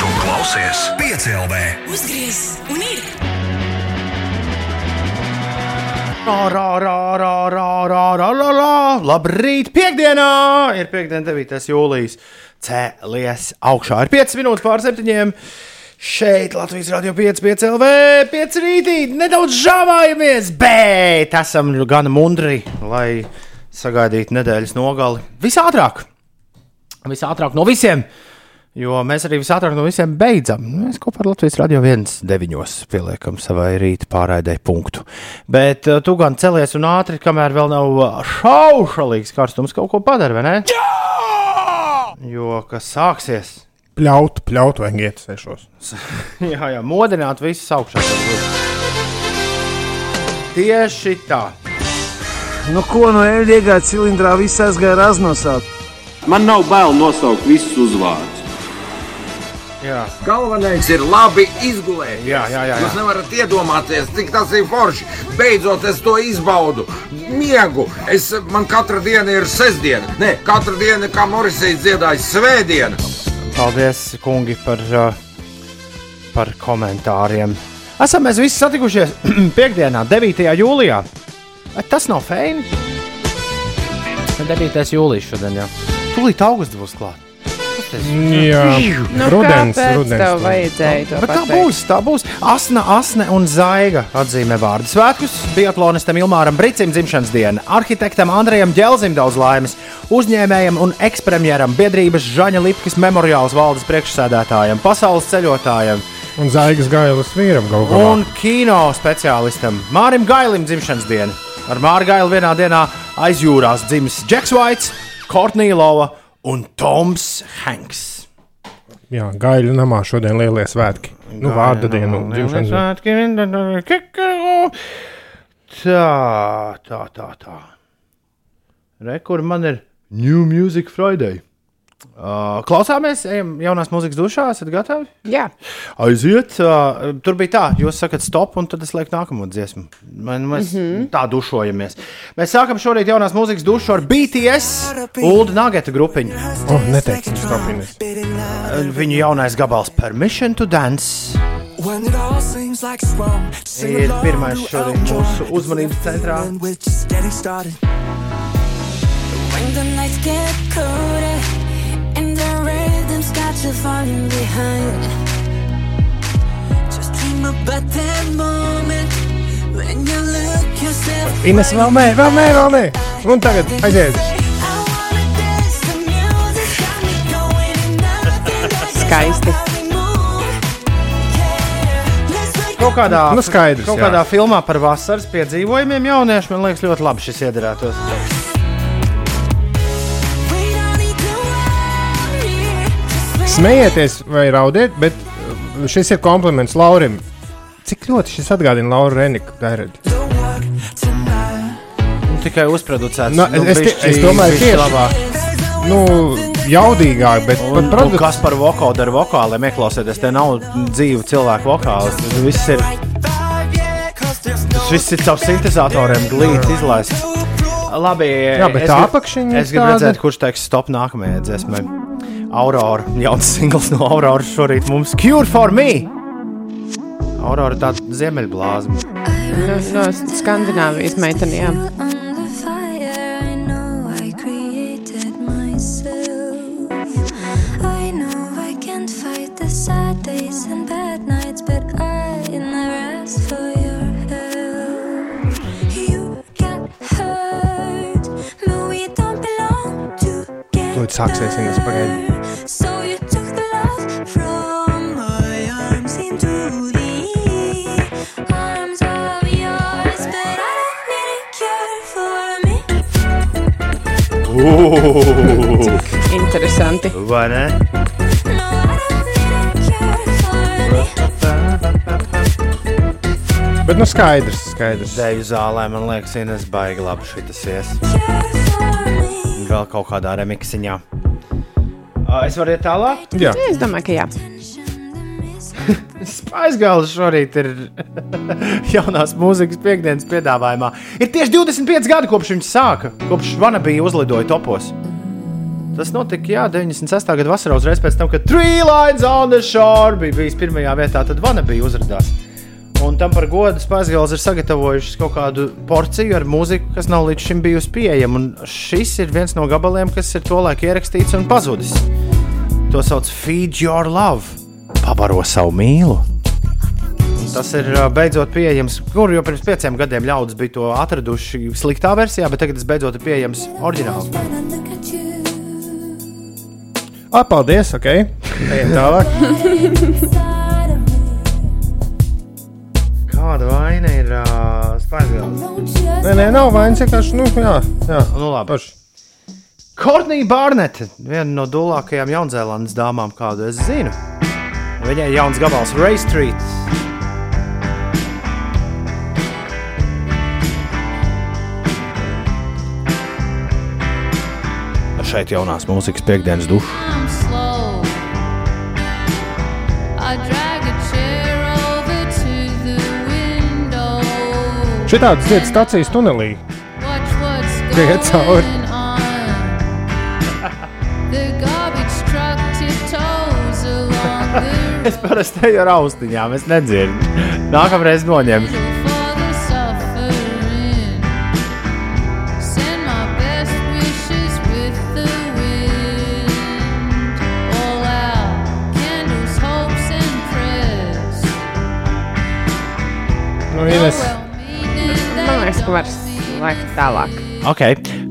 Tu klausies piecēlē. Uzgriez un Labrīt, piekdienā! Ir piekdiena, 9. jūlijas. Cēlies augšā. Ir 5 minūtes pār 7. Šeit Latvijas Rādio 5, 5 LV, 5 rītī. Nedaudz žāvājamies, bet esam gan mundri, lai sagaidītu nedēļas nogali visātrāk. Visātrāk no visiem. Jo mēs arī visātrāk no visiem beidzam. Mēs kopā ar Latvijas radio viens deviņos pieliekam savai rīta pārraidē punktu. Bet uh, tu gan celies un ātri, kamēr vēl nav uh, šaušalīgs karstums, kaut ko padara, vai ne? Jā! Jo kas sāksies? Pļaut, pļaut, vajag iet sešos. jā, jā, modināt visus augšā. Tieši tā. Nu, ko no ēdīgā cilindrā viss aizgāja raznosāt? Man nav bail nosaukt visus uzvārdus. Jā, Galvenais ir labi izgulēt. jā, jā. jā, Jūs jā. nevarat iedomāties, cik tas ir forši. Beidzot, es to izbaudu. Miegu. Es, man katra diena ir sestdiena. Nē, katra diena, kā Morisijas dziedājas, svētdiena. Paldies, kungi, par, par komentāriem. Esam mēs visi satikušies piekdienā, 9. jūlijā. Vai tas nav feini? 9. jūlijas šodien, jā. Tūlīt augusts būs klāts. Jā, Nu, rudens, rudens. tev vajadzēja to Bet tā pateikt? būs, tā būs. Asna, Asne un Zaiga atzīmē vārdu svētkus. Biatlonistam Ilmāram Brīsīm dzimšanas diena, arhitektam Andrejam Dželzim daudz laimes, uzņēmējam un ekspremjeram, biedrības Žaņa Lipkas memoriāls valdes priekšsēdētājam, pasaules ceļotājam Un zaigas gailas vīram galu galā. un kino speciālistam Mārim Gailim dzimšanas diena. Ar Māru Gailu vienā dienā aizjūrās dzimis Džeks Vaits, Kortnija Lova un Toms Hanks. Jā, gaļu namā šodien lielie svētki. Nu, vārda diena, dzimšanas diena. Tā, tā, tā, tā. Rekur man ir New Music Friday. Uh, klausāmies, ejam jaunās mūzikas dušā, esat gatavi? Jā, Aiziet, uh, tur bija tā, jūs sakat, stop, un tad es lieku nākamo dziesmu. Man, mēs mm -hmm. tā dušojamies. Mēs sākam šorīt jaunās mūzikas dušu ar BTS, Ulu Nageta grupiņu. Oh, neteiksim, stopinies. Uh, Viņu jaunais gabals Permission to Dance. Ir pirmais šodien mūsu uzmanības centrā. When the nights get the you falling behind. Just dream about that moment when you look yourself. Ines, vēl nē, vēl nē, vēl nē. Un tagad aiziet. Skaisti. Kaut kādā, Nu, skaidrs, kaut jā. kādā filmā par vasaras piedzīvojumiem jaunieši man liekas ļoti labi šis iedarētos. Smējieties vai raudiet, bet uh, šis ir kompliments Laurim. Cik ļoti šis atgādina Lauru Reniku? Nu, tikai uzproducēts. Nu, nu, es- es- es domāju, bišķi tieši. labāk. Nu, jaudīgāk, bet Un, pat un produkts. kas par vokālu ar vokāliem ieklausieties? Te nav dzīvu cilvēku vokāls. Tas viss ir, tas viss ir caur sintezatoriem glīti izlaists. Labi, Jā, bet es tā apakšiņa Es gribu redzēt, kurš teiks stop nākamajai dziesmai. Aurora, jauns singls no Auroras šorīt mums Cure for me! Aurora ir tāda ziemeļblāzma. no, no Skandināvijas meitenēm. Under fire, I know I Interesanti. Vai ne? Bet nu skaidrs, skaidrs. Deju zālē, man liekas, Ines baigi labi šitas ies. Vēl kaut kādā remiksiņā. Es varu iet tālāk? Jā, es domāju, ka jā. Aizgājis šorīt ir jaunās mūzikas piekdienas piedāvājumā. Ir tieši 25 gadi kopš viņš sāka, kopš Vanabija uzlidoja topos. Tas notika jā, 96. gada vasarā, uzreiz pēc tam, kad Three Lines on the Shore bija bijis pirmajā vietā, tad Vanabija uzrādījās. Un tam par godu Spāņģis ir sagatavojušas kaut kādu porciju ar mūziku, kas nav līdz šim bijusi pieejama. Un šis ir viens no gabaliem, kas ir tolaik ierakstīts un pazudis. To sauc Feed Your Love, pabaro savu mīlu. Tas ir beidzot pieejams, kur jau pirms pieciem gadiem ļaudis bija to atraduši sliktā versijā, bet tagad tas beidzot ir pieejams oriģināli. ah, paldies, ok. Ejam tālāk. Kāda vaina ir uh, Spāņģis? Nē, nē, nav vainas, vienkārši, nu, jā, jā. Nu, labi. Paši. Kornija Barnete, viena no dūlākajām Jaunzēlandes dāmām, kādu es zinu. Viņai ir jauns gabals, Ray Street. Šeit jaunās mūzikas piekdienas window. Šitādas lietas stācijas tunelī. Watch what's Iet cauri. The Es parasti eju ar austiņām, es nedzirdu. Nākamreiz noņemšu. road for the suffering. Send my best wishes with the wind. All out candles, hopes and prayers. Nu, Ines, Man liekas, ka var laikt tālāk. Ok,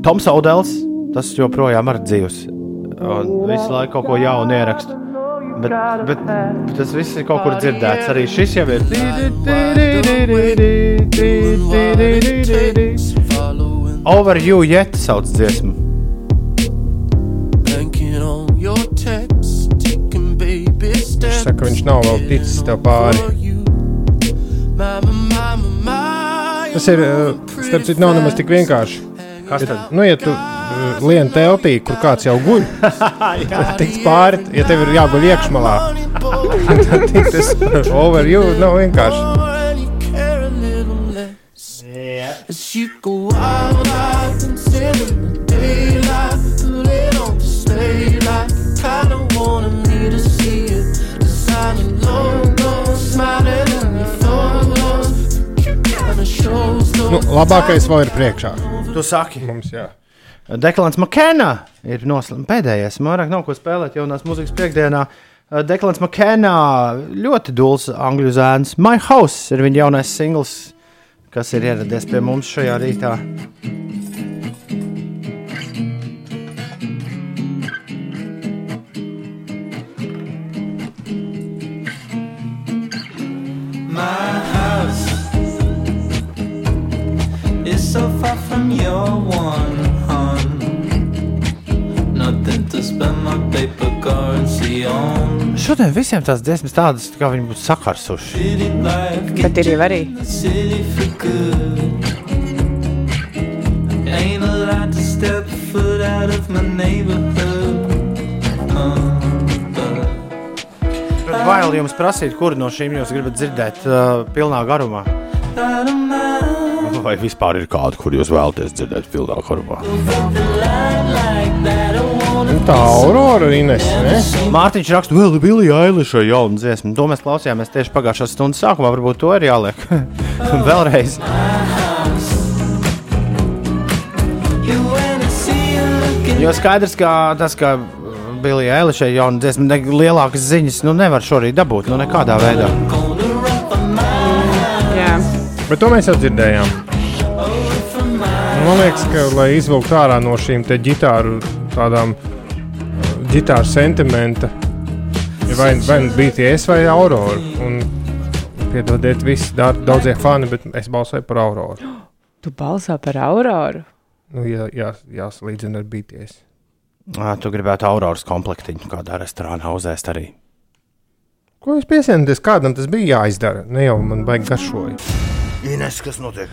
Toms Audels, tas joprojām ir dzīvs. Un visu laiku kaut ko jaunu ierakstu. Bet, bet, bet tas viss ir kaut kur dzirdēts. Arī šis jau ir. Over you yet sauc dziesmu. viņš saka, viņš nav vēl ticis tev pāri. Tas ir, eh, starp citu, nav nemaz tik vienkārši. Kas Ja, tad? nu, ja tu uh, lien teltī, kur kāds jau guļ, tiks pāri, ja tev ir jāguļ iekšmalā. tad tas over you nav vienkārši. As you go and sit in the daylight, put it on display like kinda wanted me to see it. Designing logos, smiling in your photos, kinda shows Nu, no labākais vēl ir priekšā. Tu saki, Mums, jā. Deklans Makēnā ir noslēgts pēdējais. Man vairāk nav ko spēlēt jaunās mūzikas piekdienā. Deklans Makēnā ļoti dūls angļu zēns. My House ir viņa jaunais singls, kas ir ieradies pie mums šajā rītā. My house is so far from your one, Šodien visiem tās dziesmas tādas, kā viņi būtu sakarsuši. Bet ir jau arī. Ain't allowed to step foot out of my neighborhood. Uh, but Bail jums prasīt, kuru no šīm jūs gribat dzirdēt uh, pilnā garumā. Vai vispār ir kāda, kur jūs vēlaties dzirdēt pilnā garumā? Nu, tā aurora Ines, ne? Mārtiņš raksta, vēl ir Bilija Eiliša jauna dziesma. To mēs klausījāmies tieši pagājušā stundas sākumā. Varbūt to ir jāliek vēlreiz. Jo skaidrs, ka tas, ka Bilija Eiliša jauna dziesma, ne, lielākas ziņas nu, nevar šorīt dabūt. Nu, nekādā veidā. Jā. Bet to mēs jau dzirdējām. Man liekas, ka, lai izvilktu ārā no šīm te ģitāru tādām uh, ģitāru sentimenta, vai, vai nu BTS vai Aurora. Un, piedodiet, visi dar- daudzie fani, bet es balsoju par Auroru. Tu balso par Auroru. Nu, jā, jā, jāsalīdzina ar BTS. Ā, Tu gribētu auroras komplektiņu kādā restorānā uzēst arī. Ko jūs piesienaties? Kādam tas bija jāizdara? Ne jau man baigi garšoja. Ines, kas notiek?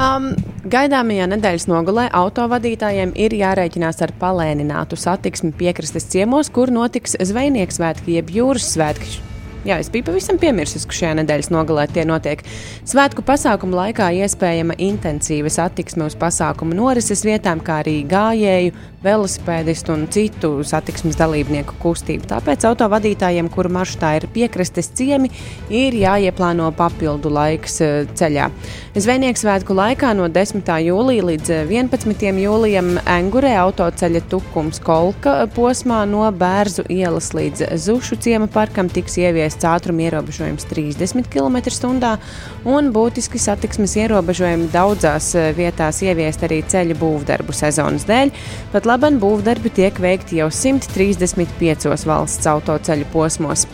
Um, gaidāmajā nedēļas nogalē autovadītājiem ir jārēķinās ar palēninātu satiksmi piekrastes ciemos, kur notiks zvejnieks svētki jeb jūras svētki. Jā, es biju pavisam piemirsis, ka šajā nedēļas nogalē tie notiek. Svētku pasākumu laikā iespējama intensīva satiksme uz pasākumu norises vietām, kā arī gājēju, velosipēdistu un citu satiksmes dalībnieku kustību. Tāpēc autovadītājiem, kuru maršrutā ir piekrastes ciemi, ir jāieplāno papildu laiks eh, ceļā. Zvejnieku svētku laikā no 10. jūlija līdz eh, 11. jūlijam Engurē autoceļa tukums Kolka posmā no Bērzu ielas līdz Zušu ciema parkam tiks ieviests ātruma ierobežojums 30 km/h un būtiski satiksmes ierobežojumi daudzās eh, vietās ieviest arī ceļu būvdarbu sezonas dēļ. Pat laban būvdarbi tiek veikti jau 135 valsts autoceļu posmos.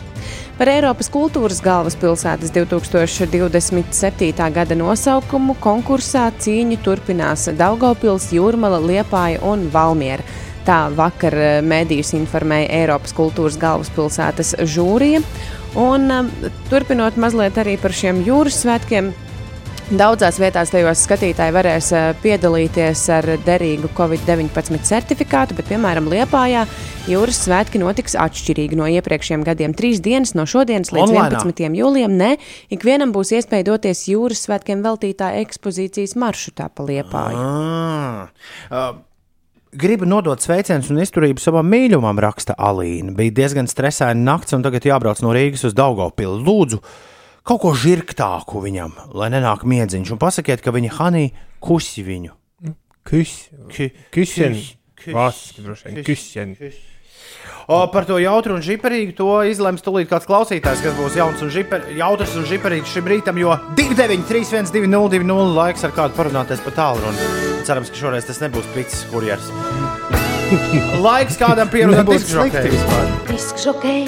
Par Eiropas kultūras galvaspilsētas 2027. gada nosaukumu konkursā cīņu turpinās Daugopils, Jūrmala, Liepāja un Valmiera. Tā vakar eh, mēdījus informēja Eiropas kultūras galvaspilsētas žūrija. Un, um, turpinot mazliet arī par šiem jūras svētkiem, Daudzās vietās tajos skatītāji varēs eh, piedalīties ar derīgu Covid-19 certifikātu, bet, piemēram, Liepājā jūras svētki notiks atšķirīgi no iepriekšējiem gadiem. Trīs dienas no šodienas līdz Onlinā? 11. jūlijam. Nē, ikvienam būs iespēja doties jūras svētkiem veltītā ekspozīcijas maršrutā pa Liepāju. Ah, uh, gribu nodot sveicienus un izturību savam mīļumam, raksta Alīna. Bija diezgan stresaina nakts, un tagad jābrauc no Rīgas uz Daugopilu. Lūdzu, kaut ko žirgtāku viņam, lai nenāk miedziņš, un pasakiet, ka viņa Hanī kusi viņu. Kus, Ku- kusen, kus- vāciski droši vien, kus- kusen. O, par to jautru un žiparīgu to izlems tūlīt kāds klausītājs, kas būs jauns un žiper, jautrs un žiparīgs šim rītam, jo 293, 202, laiks ar kādu parunāties pa tālu. Cerams, ka šoreiz tas nebūs pits kurjers. Laiks kādam pierunāt vispār. Diskžokei,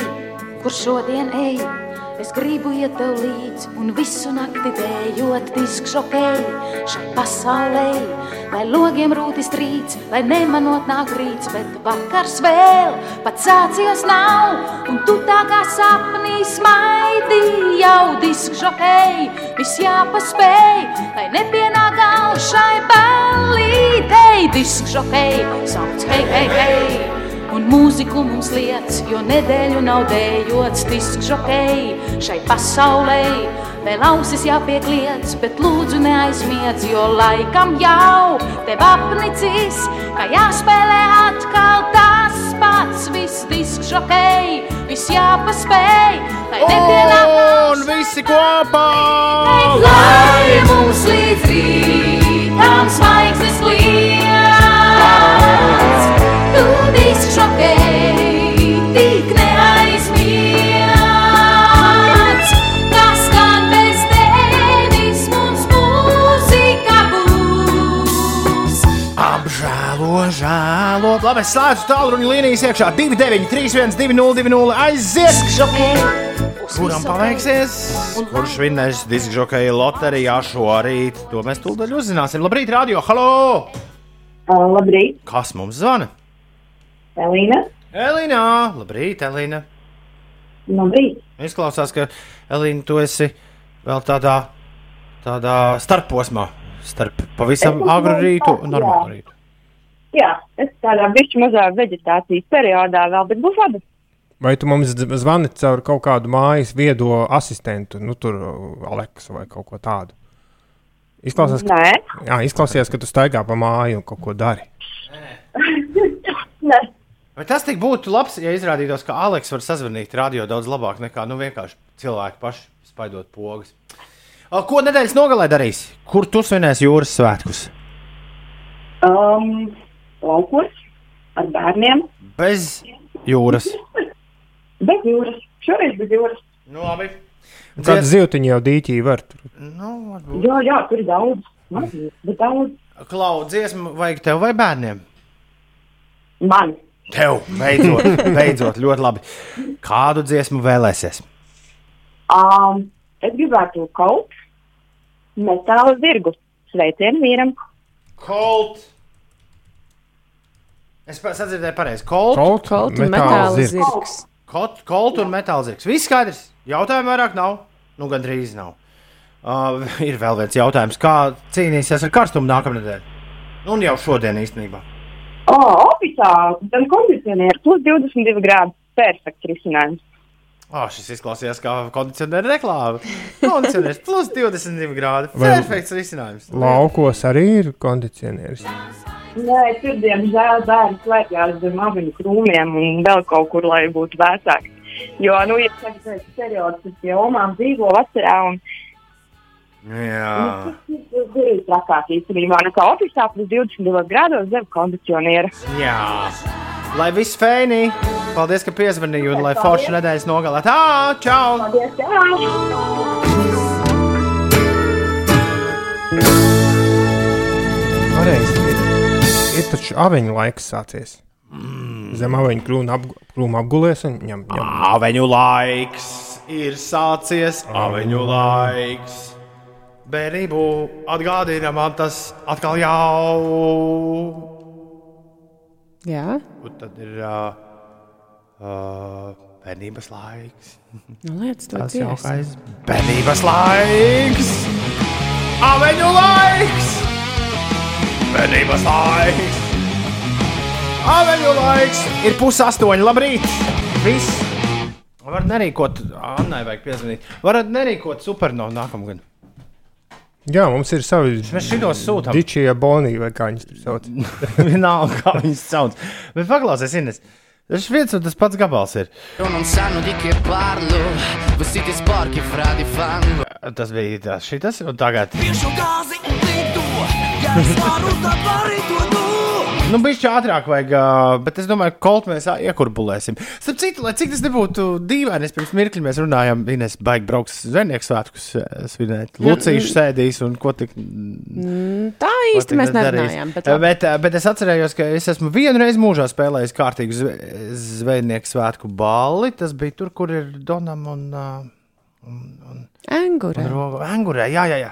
kur šodien ej? Es gribu iet tev līdzi un visu nakti dējot diskžokei šai pasaulē. Lai logiem rūtis trīc, lai nemanot nāk rīts, bet vakars vēl pat sācies nav. Un tu tā kā sapnī smaidi jau diskžokei, viss jāpaspēj, lai nepienāk gals šai ballītei. Diskžokei, sauc hei, hei, hei! Un mūziku mums liec, jo nedēļu nav dējots diskžokei šai pasaulē. Vēl ausis jāpiekliedz, bet lūdzu neaizmiedz, jo laikam jau tev apnicis, ka jāspēlē atkal tas pats viss diskžokei, viss jāpaspēj, lai nepienāk Un visi kopā! Lai mums līdz rītam zvaigznes kliedz, Labi, es slēdzu tālruņa līnijas iekšā. 293, 202, aiziet! Kuram paveiksies? Kurš vinnēs diskžokeja loterijā šorīt? To mēs tūlīt uzzināsim. Labrīt, radio! Halo! Labrīt, Kas mums zvana? Elīna. Elīna! Labrīt, Elīna! Labrīt. Izklausās, ka Elīna, tu esi vēl tādā, tādā starposmā. Starp pavisam agru rītu un normālu rītu. Jā, es tādā bišķi mazā veģetācijas periodā vēl, bet būs labi. Vai tu mums zvani caur kaut kādu mājas viedo asistentu, nu, tur uh, Aleksu vai kaut ko tādu? Izklausās, ka, Nē. jā, izklausās, ka tu staigā pa māju un kaut ko dari. Nē. Vai tas tik būtu labs, ja izrādītos, ka Aleks var sazvanīt radio daudz labāk nekā nu, vienkārši cilvēki paši spaidot pogas? O, Ko nedēļas nogalē darīs? Kur tu svinēsi jūras svētkus? Um, laukos ar bērniem. Bez jūras. Bez jūras. Šoreiz bez jūras. Nu, labi. Kādu zīltiņu jau dīķī var tur? Nu, varbūt. Jā, jā, tur ir daudz. Mazliet, bet daudz. Klau, dziesmu vajag tev vai bērniem? Man. Tev, beidzot, beidzot, ļoti labi. Kādu dziesmu vēlēsies? Um, es gribētu kaut metāla zirgu. Sveicienu vīram. Colt. Es sadzirdēju pareizi. Colt un metāla zirgs. Colt un metāla zirgs. Viss skaidrs. Jautājumu vairāk nav. Nu, gandrīz nav. Uh, ir vēl viens jautājums, kā cīnīsies ar karstumu nākamnedēļ? Nu, Un jau šodien īstenībā. O, oficiāli, gan kondicionieris, plus 22 grādi. Perfekts risinājums. Oh, šis izklausījās kā kondicionēra reklāma. Kondicionērs plus 22 grādi. Perfekts risinājums. Laukos arī ir kondicionieris. Nē, tur diemžēl bērni slēpjas zem aviņu krūmiem un vēl kaut kur, lai būtu vecāki. Jo, nu, ja tagad ir periods, kad pie omām dzīvo vecajā un Jā. tas ir trakāk īstenībā nekā oficiāli plus 22 grādos zem kondicioniera. Jā. Lai viss fēnī. Paldies, ka piezvanīji un lai forša nedēļas nogalē. Tā, čau! Paldies, čau! Pareizi. Ir, ir taču aveņu laiks sācies. Mm. Zem aveņu krūma ap, krūma apgulies un ņem. ņem. Aveņu laiks ir sācies, aveņu laiks. Bērnību atgādina man tas atkal jau. Jā, Un tad ir uh, uh, bērnības laiks. nu, to Tas dziesmu. jaukais bērnības laiks. Aveņu laiks! Bērnības laiks! Aveņu laiks! Ir pus astoņi, labrīt! Viss! Varat nerīkot, Annai vajag piezvanīt. Varat nerīkot supernovu nākamgad. Jā, mums ir savi. Sūtām. Dičija Bonija vai kā viņas tur sauc. Vienalga, kā viņas sauc. Bet paklausies, Ines. Tas viens un tas pats gabals ir. Non sanno di che parlo, vestiti sporchi fra di fango. Tas bija tas, šitas, un tagad. Piršu gāzi un lidu, Nu, bija ātrāk, vajag, bet es domāju, ka koltu mēs iekurbulēsim. Starp citu, lai cik tas nebūtu dīvaini, es pirms mirkļa mēs runājām, Ines baigi brauks zvejnieku svētkus svinēt. Lucīšu sēdīs un ko tik. Mm, Tā īsti mēs nerunājām. Bet, Bet, bet, es atcerējos, ka es esmu vienu reizi mūžā spēlējis kārtīgu zve- zvejnieku svētku balli. Tas bija tur, kur ir Donam un. Uh, Angurē. Angurē, jā, jā, jā.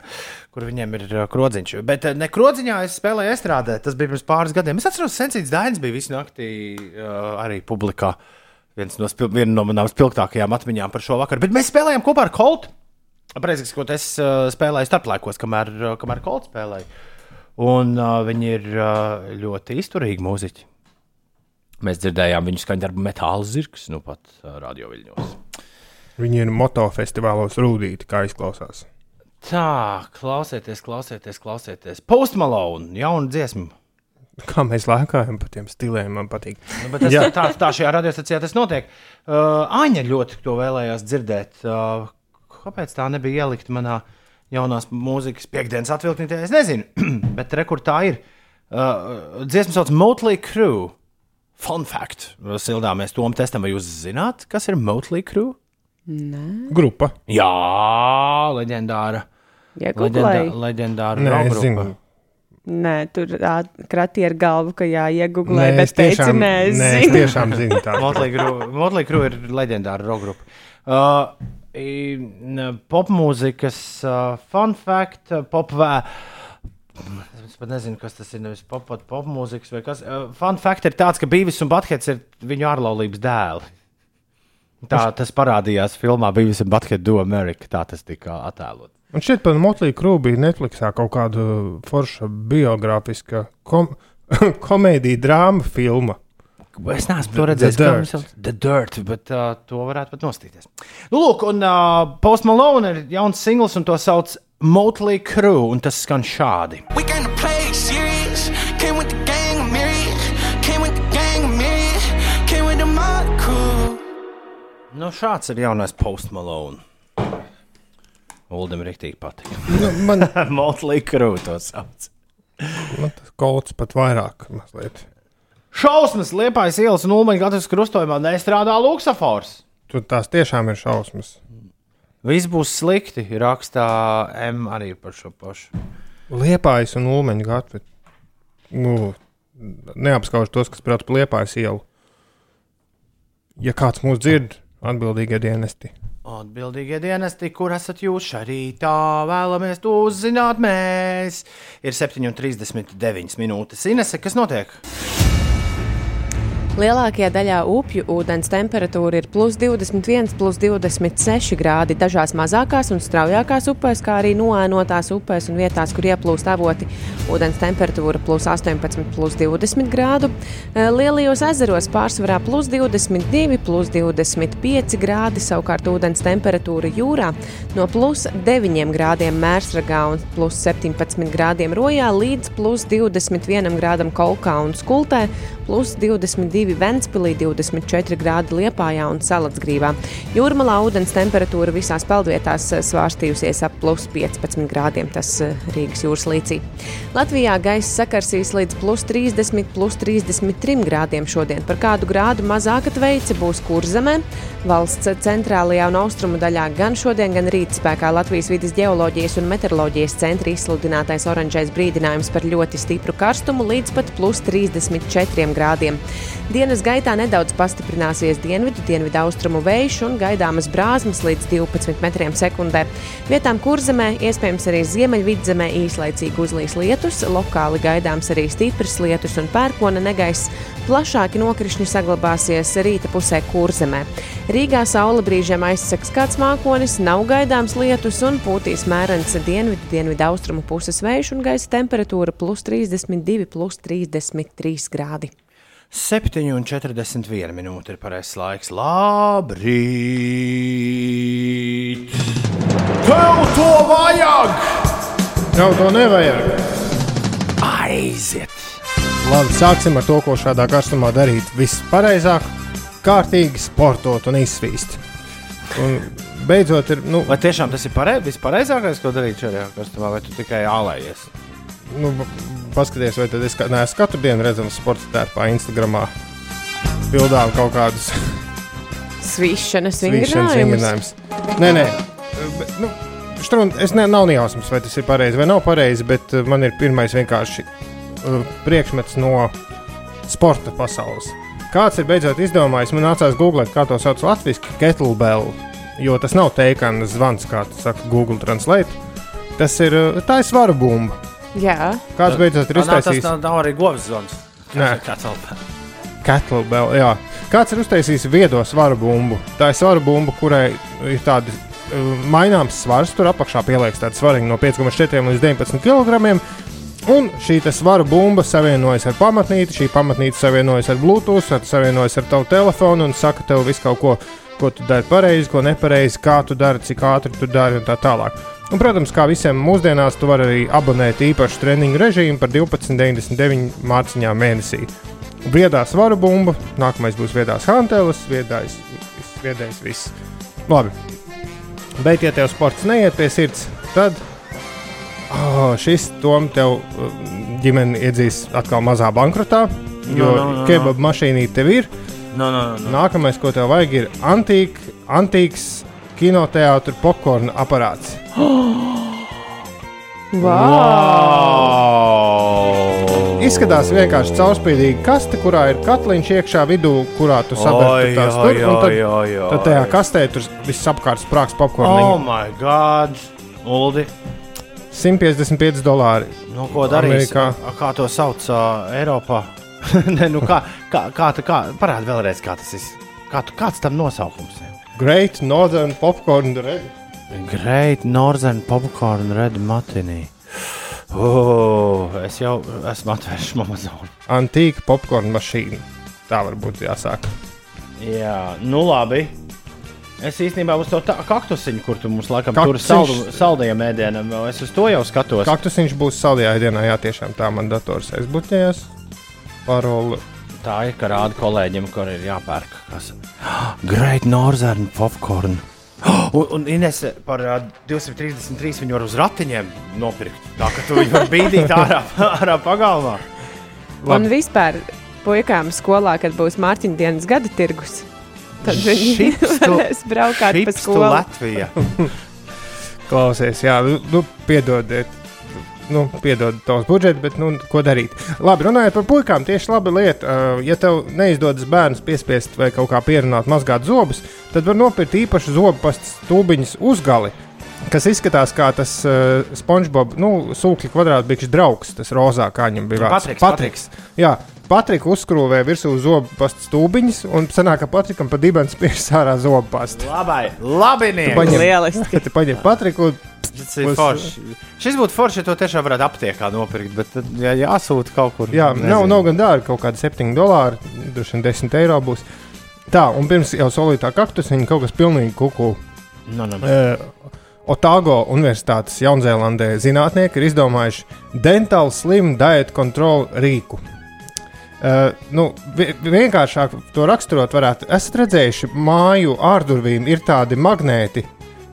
Kur viņiem ir uh, krodziņš. Bet uh, ne krodziņā es spēlēju estrādē. Tas bija pirms pāris gadiem. Es atceros, ka Sensīts Dainis bija visu naktī uh, arī publikā. Viens no, viena no manām spilgtākajām atmiņām par šo vakaru. Bet mēs spēlējām kopā ar Koltu. Precīzi sakot, es uh, spēlēju starplaikos, kamēr, uh, kamēr Kolts spēlēja. Un uh, viņi ir uh, ļoti izturīgi mūziķi. Mēs dzirdējām viņu skaņdarbu metāla zirgs, nu pat uh, radioviļņos. Viņi ir motofestivālos rūtīti, kā izklausās. Tā, klausieties, klausieties, klausieties. Postmalone, jauna dziesma. Kā mēs lēkājam pa tiem stiliem, man patīk. Nu, tas, tā, tā, tā šajā radiostacijā tas notiek. Uh, Aņa ļoti to vēlējās dzirdēt. Uh, kāpēc tā nebija ielikta manā jaunās mūzikas piekdienas atvilktnē? Es nezinu, bet rekur tā ir. Uh, dziesma sauc Motley Crue. Fun fact. Sildā mēs tom testam, vai jūs zināt, kas ir Motley Crue? Nē, Grupa. Jā, leģendāra. Iegooglēji? Leģenda, leģendāra Nē, es zinu. Nē tur krati ar galvu, ka jāiegūglē, bet es tiešām- teici, nē, es nē, es zinu. tiešām zinu tādu. Motley Crue- Motley Crue ir leģendāra roka grupa. Uh, Popmūzikas uh, fun fact, uh, pop vē. Es pat nezinu, kas tas ir. Nevis pop, pop, popmūzikas vai kas. Uh, fun fact ir tāds, ka Bīvis un Bathets ir viņu ārlaulības dēli. Tā tas parādījās filmā Bīvis un Bathets Do America. Tā tas tika attēlot. Un šeit par Motliju Krūbu bija Netflixā kaut kāda forša biogrāfiska kom komēdija drāma filma. Es neesmu to redzējis. The kā Dirt. viņi sauc? The Dirt, bet uh, to varētu pat nostīties. Nu, lūk, un uh, Post Malone ir jauns singls, un to sauc Motley Crue, un tas skan šādi. We to play Nu, šāds ir jaunais Post Malone. Uldam rīktīgi patīk. Nu, man Motley Crue to sauc. man tas kolts pat vairāk mazliet. Šausmas, liepais ielas un ulmaņa gatavs krustojumā nestrādā luksafors. Tur tās tiešām ir šausmas. Viss būs slikti, rakstā M arī par šo pašu. Liepājas un ulmeņa gatava. Nu, neapskauž tos, kas prāt par liepājas ielu. Ja kāds mūs dzird, atbildīgie dienesti. Atbildīgie dienesti, kur esat jūs šajā rītā, vēlamies to uzzināt. Mēs ir 7,39 minūtes. Inese, kas notiek? Lielākajā daļā upju ūdens temperatūra ir plus 21, plus 26 grādi. Dažās mazākās un straujākās upēs, kā arī noēnotās upēs un vietās, kur ieplūst avoti, ūdens temperatūra plus 18, plus 20 grādu. Eh, Lielajos ezeros pārsvarā plus 22, plus 25 grādi. Savukārt ūdens temperatūra jūrā no plus 9 grādiem mērsragā un plus 17 grādiem rojā līdz plus 21 grādam kolkā un skultē, plus 22 Ventspilī, 24 grādi Liepājā un Salacgrīvā. Jūrmalā ūdens temperatūra visās peldvietās eh, svārstījusies ap plus 15 grādiem, tas eh, Rīgas jūras līcī. Latvijā gaisa sakarsīs līdz plus 30, plus 33 grādiem šodien. Par kādu grādu mazāka tveice būs kurzemē. Valsts centrālajā un austrumu daļā gan šodien, gan rīt spēkā Latvijas vidas geoloģijas un meteoroloģijas centra izsludinātais oranžais brīdinājums par ļoti stipru karstumu līdz pat plus 34 grādiem. Dienas gaitā nedaudz pastiprināsies dienvidu, dienvidu austrumu vējš un gaidāmas brāzmas līdz 12 metriem sekundē. Vietām kurzemē, iespējams arī ziemeļvidzemē īslaicīgi uzlīs lietus, lokāli gaidāms arī stiprs lietus un pērkona negaiss. Plašāki nokrišņi saglabāsies rīta pusē kurzemē. Rīgā saule brīžiem aizseks kāds mākonis, nav gaidāms lietus un pūtīs mērens dienvidu, dienvidu austrumu puses vējš un gaisa temperatūra plus 32, plus 33 grādi. 7,41 minūte ir pareizais laiks. Labrīt! Tev to vajag! Tev to nevajag! Aiziet! Labi, sāksim ar to, ko šādā karstumā darīt. Viss pareizāk, kārtīgi sportot un izsvīst. Un beidzot, ir. Nu, Vai tiešām tas ir parei, vispareizākais, ko darīt šajā karstumā, vai tu tikai ālējies? Nu, paskaties, vai es kā- neesmu katru dienu redzams sporta tērpā, Instagramā. Bildām kaut kādus Svīšanas vingrinājumus. Nē, nē. Bet, nu, štrun, es ne, nav nejausmas, vai tas ir pareizi vai nav pareizi, bet uh, man ir pirmais vienkārši uh, priekšmets no sporta pasaules. Kāds ir beidzot izdomājis, man nācās googlēt, kā to sauc latviešu kettlebell, jo tas nav teikams zvans, kā tas saka Google Translate. Tas ir, uh, tā ir svaru bumba. Jā, Kāds beidzot ir nav, Tas uztaisījis? nav, nav arī govs zvans. Nē. Kettlebell, jā. Kāds ir uztaisījis viedo svaru bumbu? Tā ir svaru bumba, kurai ir tādi uh, maināms svars. Tur apakšā pieliekas tāda svariņa no 5,4 līdz 19 kg. Un šī te svaru bumba savienojas ar pamatnīti, šī pamatnīte savienojas ar Bluetooth, ar savienojas ar tavu telefonu un saka tev visu kaut ko, ko tu dari pareizi, ko nepareizi, kā tu dari, cik ātri tu dari un tā tālāk. Un, protams, kā visiem mūsdienās, tu vari arī abonēt īpašu treniņu režīmu par 12,99 mārciņām mēnesī. Viedā svaru bumba, nākamais būs viedās hantelis, viedais, viss, viedais viss. Labi. Bet, ja tev sports neiet pie sirds, tad oh, šis tom tev ģimene iedzīs atkal mazā bankrotā, jo No, no, no, no. kebab mašīnī tev ir. No, no, no. Nākamais, ko tev vajag, ir antīk, antīks kinoteātris popkorna aparāts. Wow! Izskatās vienkārši caurspīdīga kaste, kurā ir katliņš iekšā vidū, kurā tu sabēri tās tur. un Tad, oi, oi. tad tajā kastē tur viss apkārt sprāgs Oh, popkorniņš. my God! Uldi, 155 dolāri. nu, ko darīs? Amerikā. Kā to sauc uh, Eiropā? Nē, nu, kā, kā, kā, kā, parādi vēlreiz, kā tas ir. Kā kāds tam nosaukums ir? Great Northern Popcorn Red. Great Northern Popcorn Red Matinī. Oh, es jau esmu atvērts Amazon. Antīka popkorna mašīna. Tā varbūt jāsāk. Jā, nu labi. Es īstenībā uz to kaktusiņu, kur tu mums laikam tur Kaktusiņš. saldu, saldējiem ēdienam, es uz to jau skatos. Kaktusiņš būs saldajā dienā, jā, tiešām tā man dators aizbuļķējās. Paroli. Tā ir, ka rāda kolēģiem, kur ir jāpērk. Kas? Great Northern Popcorn. Un, un Ines par uh, 233 viņu var uz ratiņiem nopirkt. Tā ka tu viņu vari bīdīt ārā, ārā pagalmā. un vispār puikām skolā, kad būs Mārtiņa dienas gada tirgus, tad viņi varēs braukāt pa skolu. Latvija. Klausies, jā, nu, nu piedodiet. Nu, piedod tavs budžets, bet nu, ko darīt? Labi, runājot par puikām, tieši laba lieta. Ja tev neizdodas bērns piespiest vai kaut kā pierunāt, mazgāt zobus, tad var nopirkt īpašu zobu pastas tūbiņas uzgali, kas izskatās kā tas uh, SpongeBob, nu, sūkļa kvadrātbikšu draugs, tas rozā, kā viņam bija vārds. Patriks, Patriks. Jā, Patrika uzskrūvē virsū zobu pasta stūbiņas, un sanāk, ka Patrikam pa dibens spiež ārā zobu pasta. Labai, labi, Tu paņem- Lieliski. Tu paņem Patriku. Tas ir forši. Šis būtu forši, ja to tiešām varētu aptiekā nopirkt, bet tad, ja jāsūta kaut kur. Jā, nezinu. nav, nav gan dārgi, kaut kādi 7 dolāri, droši vien 10 eiro būs. Tā, un pirms jau solītā kaktus viņa kaut kas pilnīgi kuku. No, no. Uh, Otago Universitātes Jaunzēlandē zinātnieki ir izdomājuši Dental Slim Diet Control rīku. Uh, nu, vi- vienkāršāk to raksturot, varētu. Esat redzējuši, māju ārdurvīm ir tādi magnēti,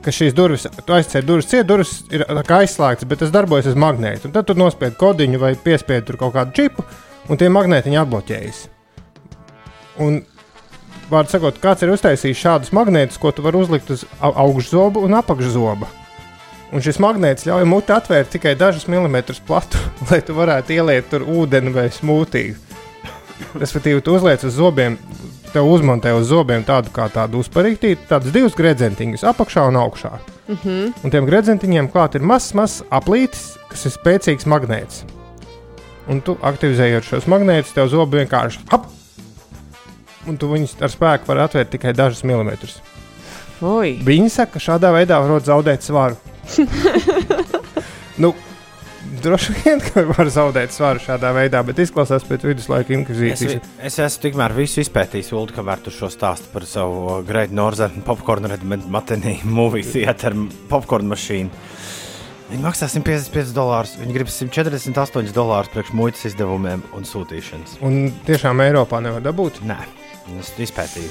ka šīs durvis, tu aizcer durvis, ciet durvis ir aizslēgtas, bet tas darbojas uz magnētu. Tad tu nospied kodiņu vai piespied tur kaut kādu čipu, un tie magnētiņi atbloķējas. Un, vārdu sakot, kāds ir uztaisījis šādus magnētus, ko tu vari uzlikt uz au- augšzobu un apakšzobu. Un šis magnēts ļauj muti atvērt tikai dažus milimetrus platu, lai tu varētu ieliet tur ūdeni vai smūtiju. Respektīvi, tu uzliec uz zobiem, tev uzmontē uz zobiem tādu kā tādu uzparītītu, tādus divus gredzentiņus apakšā un augšā. Mhm. Un tiem gredzentiņiem klāt ir mazs, mazs aplītis, kas ir spēcīgs magnēts. Un tu aktivizējot šos magnētus, tev zobi vienkārši ap! Un tu viņus ar spēku vari atvērt tikai dažus milimetrus. Ui. Viņi saka, ka šādā veidā var zaudēt svaru. nu, droši vien, ka var zaudēt svaru šādā veidā, bet izklausās pēc viduslaika Es, inkvizīcijas. vi- es esmu tikmēr visu izpētījis, Ulu, kamēr tu šo stāstu par savu Great Northern popcorn Matenī, movie theater popcorn mašīnu. Viņi maksā 155 dolārus, viņi grib 148 dolārus priekš muitas izdevumiem un sūtīšanas. Un tiešām Eiropā nevar dabūt? Nē, es izpētīju.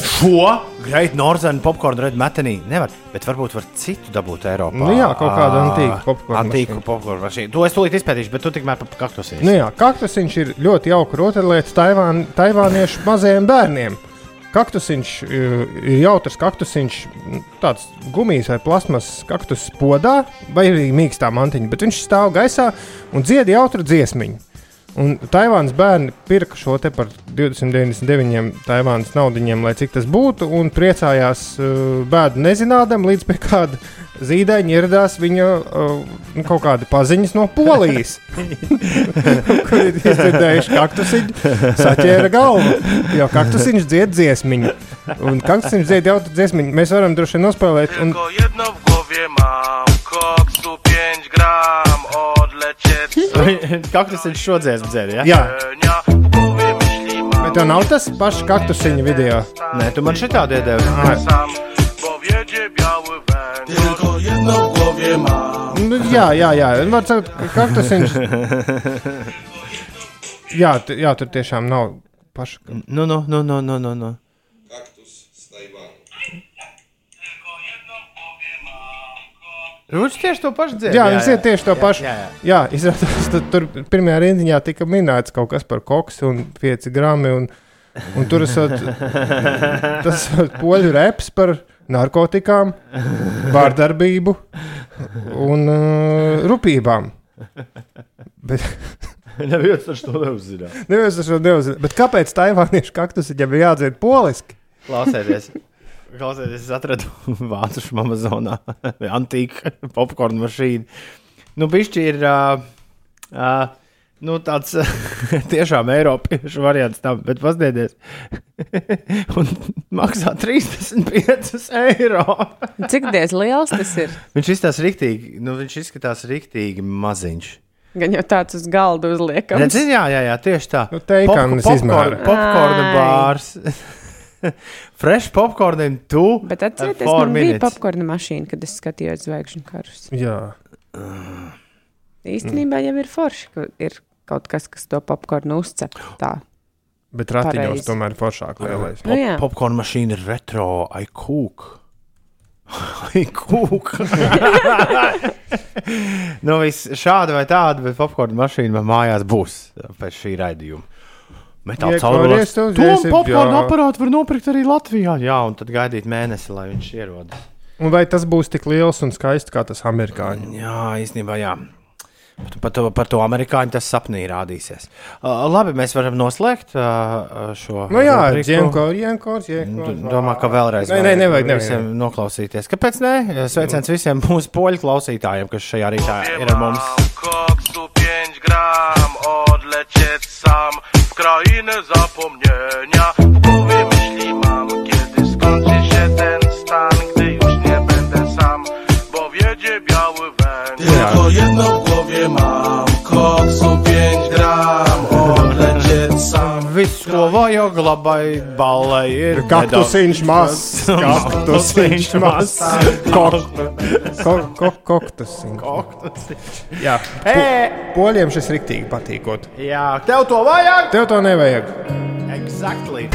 Šo Great Northern popcorn redakciju Matenī nevar, bet varbūt var citu dabūt Eiropā. Nu jā, kaut kādu antīku popcorn Antīku popcorn mašīnu. To es tūlīt izpētīšu, bet tu tikmēr par kaktusiem. Nu jā, kaktusiņš ir ļoti jauka rotaļlieta Taivān, taivāniešu mazajiem bērniem. Kaktusiņš uh, ir jautrs kaktusiņš, m, tāds gumijas vai plasmas kaktus podā, vai arī mīkstā mantiņa, bet viņš stāv gaisā un dzied jautru dziesmiņu. Un Taivānas bērni pirka šo te par 299 Taivānas naudiņiem, lai cik tas būtu, un priecājās uh, bēdu nezinādam, līdz pie kāda zīdaiņa ieradās viņa uh, nu, kaut kādi paziņas no Polijas. kur ir izdzirdējuši kaktusiņu, saķēra galvu. Jo kaktusiņš dzied dziesmiņu. Un kaktusiņš dzied jau dziesmiņu. Mēs varam droši vien nospēlēt. Un... Jedno w głowie mam, koksu 5 gram, odlecieć Kaktus viņš šo dziesmu dzēra, ja? Jā. Bet tev nav tas pašs kaktusiņa video. Nē, tu man šitādi iedevi. Tylko jedno w głowie mam. Nu, jā, jā, jā. Var teikt, ka kaktusiņš. Jā, t- jā, tur tiešām nav paša. Nu, nu, nu, nu, nu, nu, Viņš tieši to pašu dzēra. Jā, viņš ir tieši to pašu. Jā, jā. jā izrādās, tur pirmajā rindiņā tika minēts kaut kas par koksu un 5 gramu. Un, un tur esot, tas ir poļu reps par narkotikām, vārdarbību un uh, rupībām. Bet, Neviens taču to neuzzina. Neviens to neuzzina. Bet kāpēc Taivāniešu kaktus ir jādzird poliski? Klausieties. Klausieties, es atradu vācu Amazonā antīku popkornu mašīnu. Nu, bišķi ir uh, uh, nu, tāds tiešām Eiropiešu variants tam, bet paskatieties. Un maksā 35 eiro. Cik diez liels tas ir? Viņš izskatās rīktīgi, nu, viņš izskatās rīktīgi maziņš. Gan jau tāds uz galda uzliekams. Redzi, jā, jā, jā, tieši tā. Nu, teikanas izmēra. Popkorna bārs. Fresh popcorn and two. Bet atcerieties, man bija popkorna mašīna, kad es skatījos zvaigžņu karus. Jā. Īstenībā jau ir forši, ka ir kaut kas, kas to popkornu uzcep. Tā. Bet ratiņos tomēr ir foršāk lielais. Nu jā. Popkorna mašīna ir retro, I cook. I cook. nu, viss šāda vai tāda, bet popkorna mašīna man mājās būs pēc šī raidījuma. Metāla tu To jā. aparātu var nopirkt arī Latvijā. Jā, un tad gaidīt mēnesi, lai viņš ierodas. Un vai tas būs tik liels un skaists kā tas amerikāņu? Jā, īstenībā jā. Par to, par to amerikāņu tas sapnī rādīsies. Uh, labi, mēs varam noslēgt uh, šo. Nu jā, rubriku. Dženkors, Jenkors, Jenkors. D- Domā, ka vēlreiz Nē, nē, nevajag, nevajag. visiem noklausīties. Kāpēc ne? Sveiciens visiem mūsu poļu klausītājiem, kas šajā rītā ir ar mums. krajine zapomnienia ko vajag, labai ballai, ir Kaktusiņš mazs, kaktusiņš mazs, koktusiņš. Jā, po, poļiem šis riktīgi patīkot. Jā, tev to vajag? Tev to nevajag. Exactly.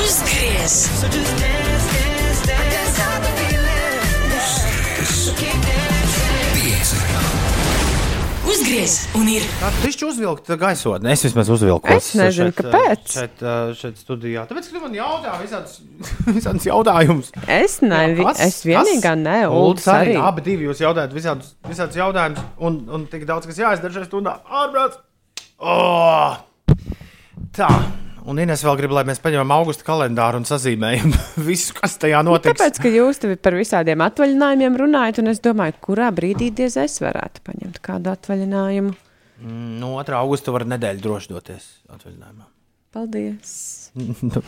Uzgriez! Uzgriez! Un ir! Tu taču uzvilkt gaisotni? Es vismaz uzvilku. Es nezinu, kāpēc. Šeit, ā, šeit studijā. Tāpēc, ka tu man jautā visādus, visādus jautājumus. Es nevi, es vienīgā ne, Uldis arī. arī. Abi divi jūs jautājat visādus, visādus jautājumus, un, un tik daudz, kas jāizdara šajā stundā. Ārprāts! Oh! Tā. Un Ines vēl grib, lai mēs paņemam augusta kalendāru un sazīmējam visu, kas tajā notiks. Tāpēc, ka jūs par visādiem atvaļinājumiem runājat, un es domāju, kurā brīdī diez es varētu paņemt kādu atvaļinājumu. Mm, No 2. augusta var nedēļu droši doties atvaļinājumā. Paldies! Nu, nu.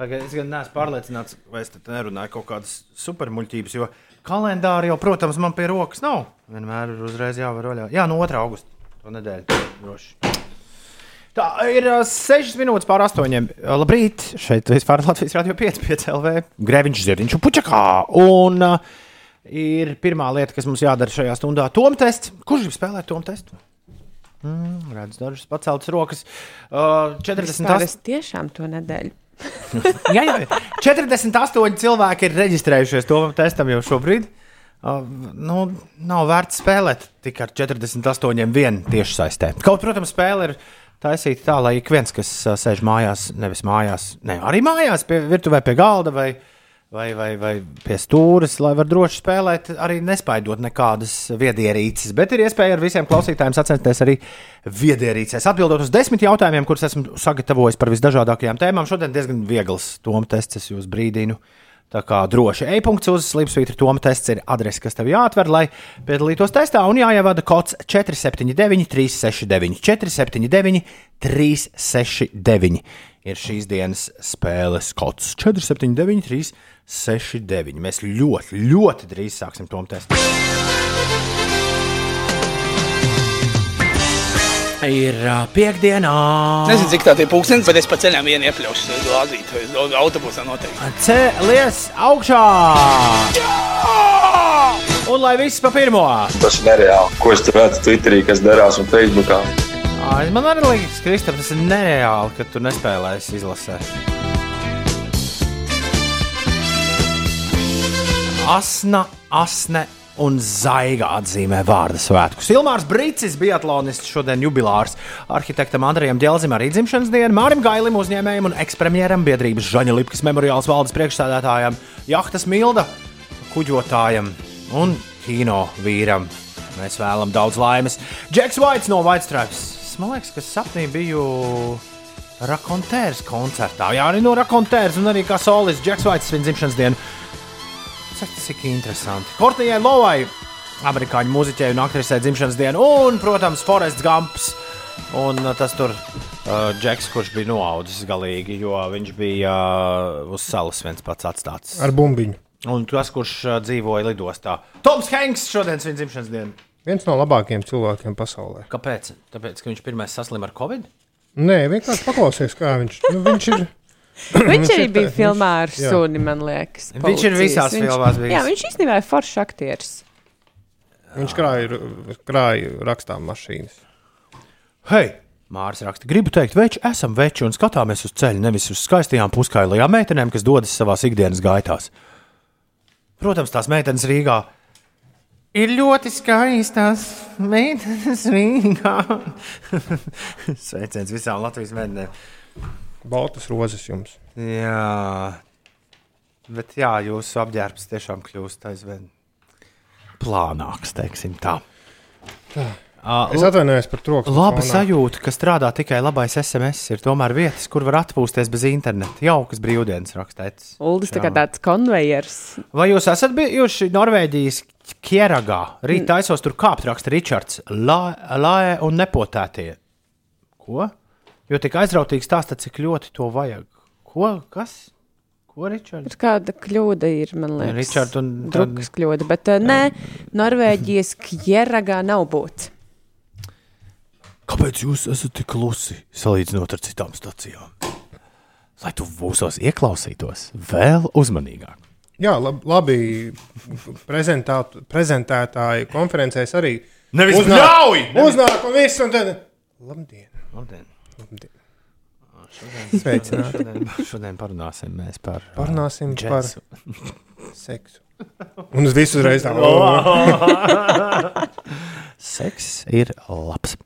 Pagaid, Es gan neesmu pārliecināts, vai es te nerunāju kaut kādas supermuļķības, jo kalendāri jau, protams, man pie rokas nav. Vienmēr ir uzreiz jāvar vaļā. Jā, no 2. augusta to nedēļu droši. Tā ir 6 minūtes pār 8. Labrīt! Šeit vispār Latvijas Rādio 5, 5 LV. Grēviņš, Zirdiņš un Puķakā. Un uh, ir pirmā lieta, kas mums jādara šajā stundā - tom tests. Kurš grib spēlēt tom testu? Mm, redz, dažas paceltas rokas. Uh, 48. Vispār Es tiešām to nedēļu. jā, jā, 48 cilvēki ir reģistrējušies to testam jau šobrīd. Uh, nu, nav vērts spēlēt tikai ar 48 vienu tieši saistē. Kaut, protams, spēle ir taisīta tā, lai ik viens, kas uh, sēž mājās, nevis mājās, ne, arī mājās, pie virtuvē, pie galda vai, vai, vai, vai pie stūres, lai var droši spēlēt, arī nespaidot nekādas viedierīces. Bet ir iespēja ar visiem klausītājiem sacensties arī viedierīcēs. Atbildot uz desmit jautājumiem, kurus esmu sagatavojis par visdažādākajām tēmām, šodien diezgan viegls tom tests, es jūs brīdinu. Tā kā droši e-punkts uz Slimsvītra Toma tests ir adrese, kas tev jāatver, lai piedalītos testā. Un jāievada kods 479, 369, 479, 369. Ir šīs dienas spēles kods 479, 369. Mēs ļoti, ļoti drīz sāksim Toma testu. Ir ā, piekdienā. Nezinu, cik tā ir pūkstens, bet es pa ceļam vienu iepļaušu glāzīt. vai Autobusā noteikti. Cēlies augšā! Un lai viss pa pirmo! Tas ir nereāli. Ko es tur redzu Twitterī, kas darās un Facebookā? Ai, Man arī liekas, Kristap, tas ir nereāli, ka tu nespēlēsi izlasē. Asna, asne un zaiga atzīmē vārdu svētkus. Ilmārs Brīsis, biatlonists, šodien jubilārs. Arhitektam Andrejam Dzelzim arī dzimšanas diena, Mārim Gailim, uzņēmējam un ekspremjeram, biedrības Žaņa Lipkas memoriāls valdes priekšstādātājam, Jahtas Milda, kuģotājam un kino vīram. Mēs vēlamies daudz laimes. Džeks Vaits no Vaitstrāps. Man liekas, ka sapnī biju Rakontērs koncertā. Jā, arī no Rakontērs un arī kā solists Džeks Vaits svin dzimšanas dienu. Cik, interesanti. Kortnijai Lovai, amerikāņu mūziķei un aktrisei dzimšanas diena, un, protams, Forests Gumps. Un uh, tas tur uh, Džeks, kurš bija noaudzis galīgi, jo viņš bija uh, uz salas viens pats atstāts. Ar bumbiņu. Un tas, kurš uh, dzīvoja lidostā. Toms Hanks šodien svin dzimšanas dienu. Viens no labākajiem cilvēkiem pasaulē. Kāpēc? Tāpēc, ka viņš pirmais saslima ar covid. Nē, vienkārši paklausies, kā viņš, nu, viņš ir. Viņš arī bija filmā ar suni, man liekas. Viņš ir policijas. visās Viņš- filmās bijis. Jā, viņš īstenībā ir foršs aktieris. Viņš krāja, krāja rakstām mašīnas. Hei! Mārcis raksta, gribu teikt, veči, esam veči un skatāmies uz ceļa, nevis uz skaistajām puskailajām meitenēm, kas dodas savā ikdienas gaitās. Protams, tās meitenes Rīgā ir ļoti skaistas. Meitenes Rīgā. Sveiciens visām Latvijas meitenēm. Baltas rozes jums. Jā, bet jā, jūsu apģērbs tiešām kļūst aizvien plānāks, teiksim tā. Tā. Uh, Es atvainojos par troksni Laba fonā. sajūta, ka strādā tikai labais SMS. Ir tomēr vietas, kur var atpūsties bez interneta. Jaukas brīvdienas rakstēts. Uldis tā kā tāds konvejers. Vai jūs esat bijuši Norvēģijas Kieragā? Rīt taisos tur kāpt, raksta Ričards. Lāē un nepotētie. Ko? Jo tik aizrautīgs stāsta, cik ļoti to vajag. Ko? Kas? Ko, Ričards? Kāda kļūda ir, man liekas. Ričard un tad- Drukas kļūda, bet uh, nē, Norvēģijas Kjeragā nav būt. Kāpēc jūs esat tik klusi salīdzinot ar citām stacijām? Lai tu mūsos ieklausītos vēl uzmanīgāk. Jā, lab, labi. Prezentētāji konferencēs arī. Nevis! Nevis- Uznāk un viss, un tad. Labdien! Labdien. Labdien. Šodien, Sveicināti. šodien, šodien parunāsim mēs par uh, Parunāsim džesu. par seksu. Un uz visu uzreiz tā. Seks ir labs.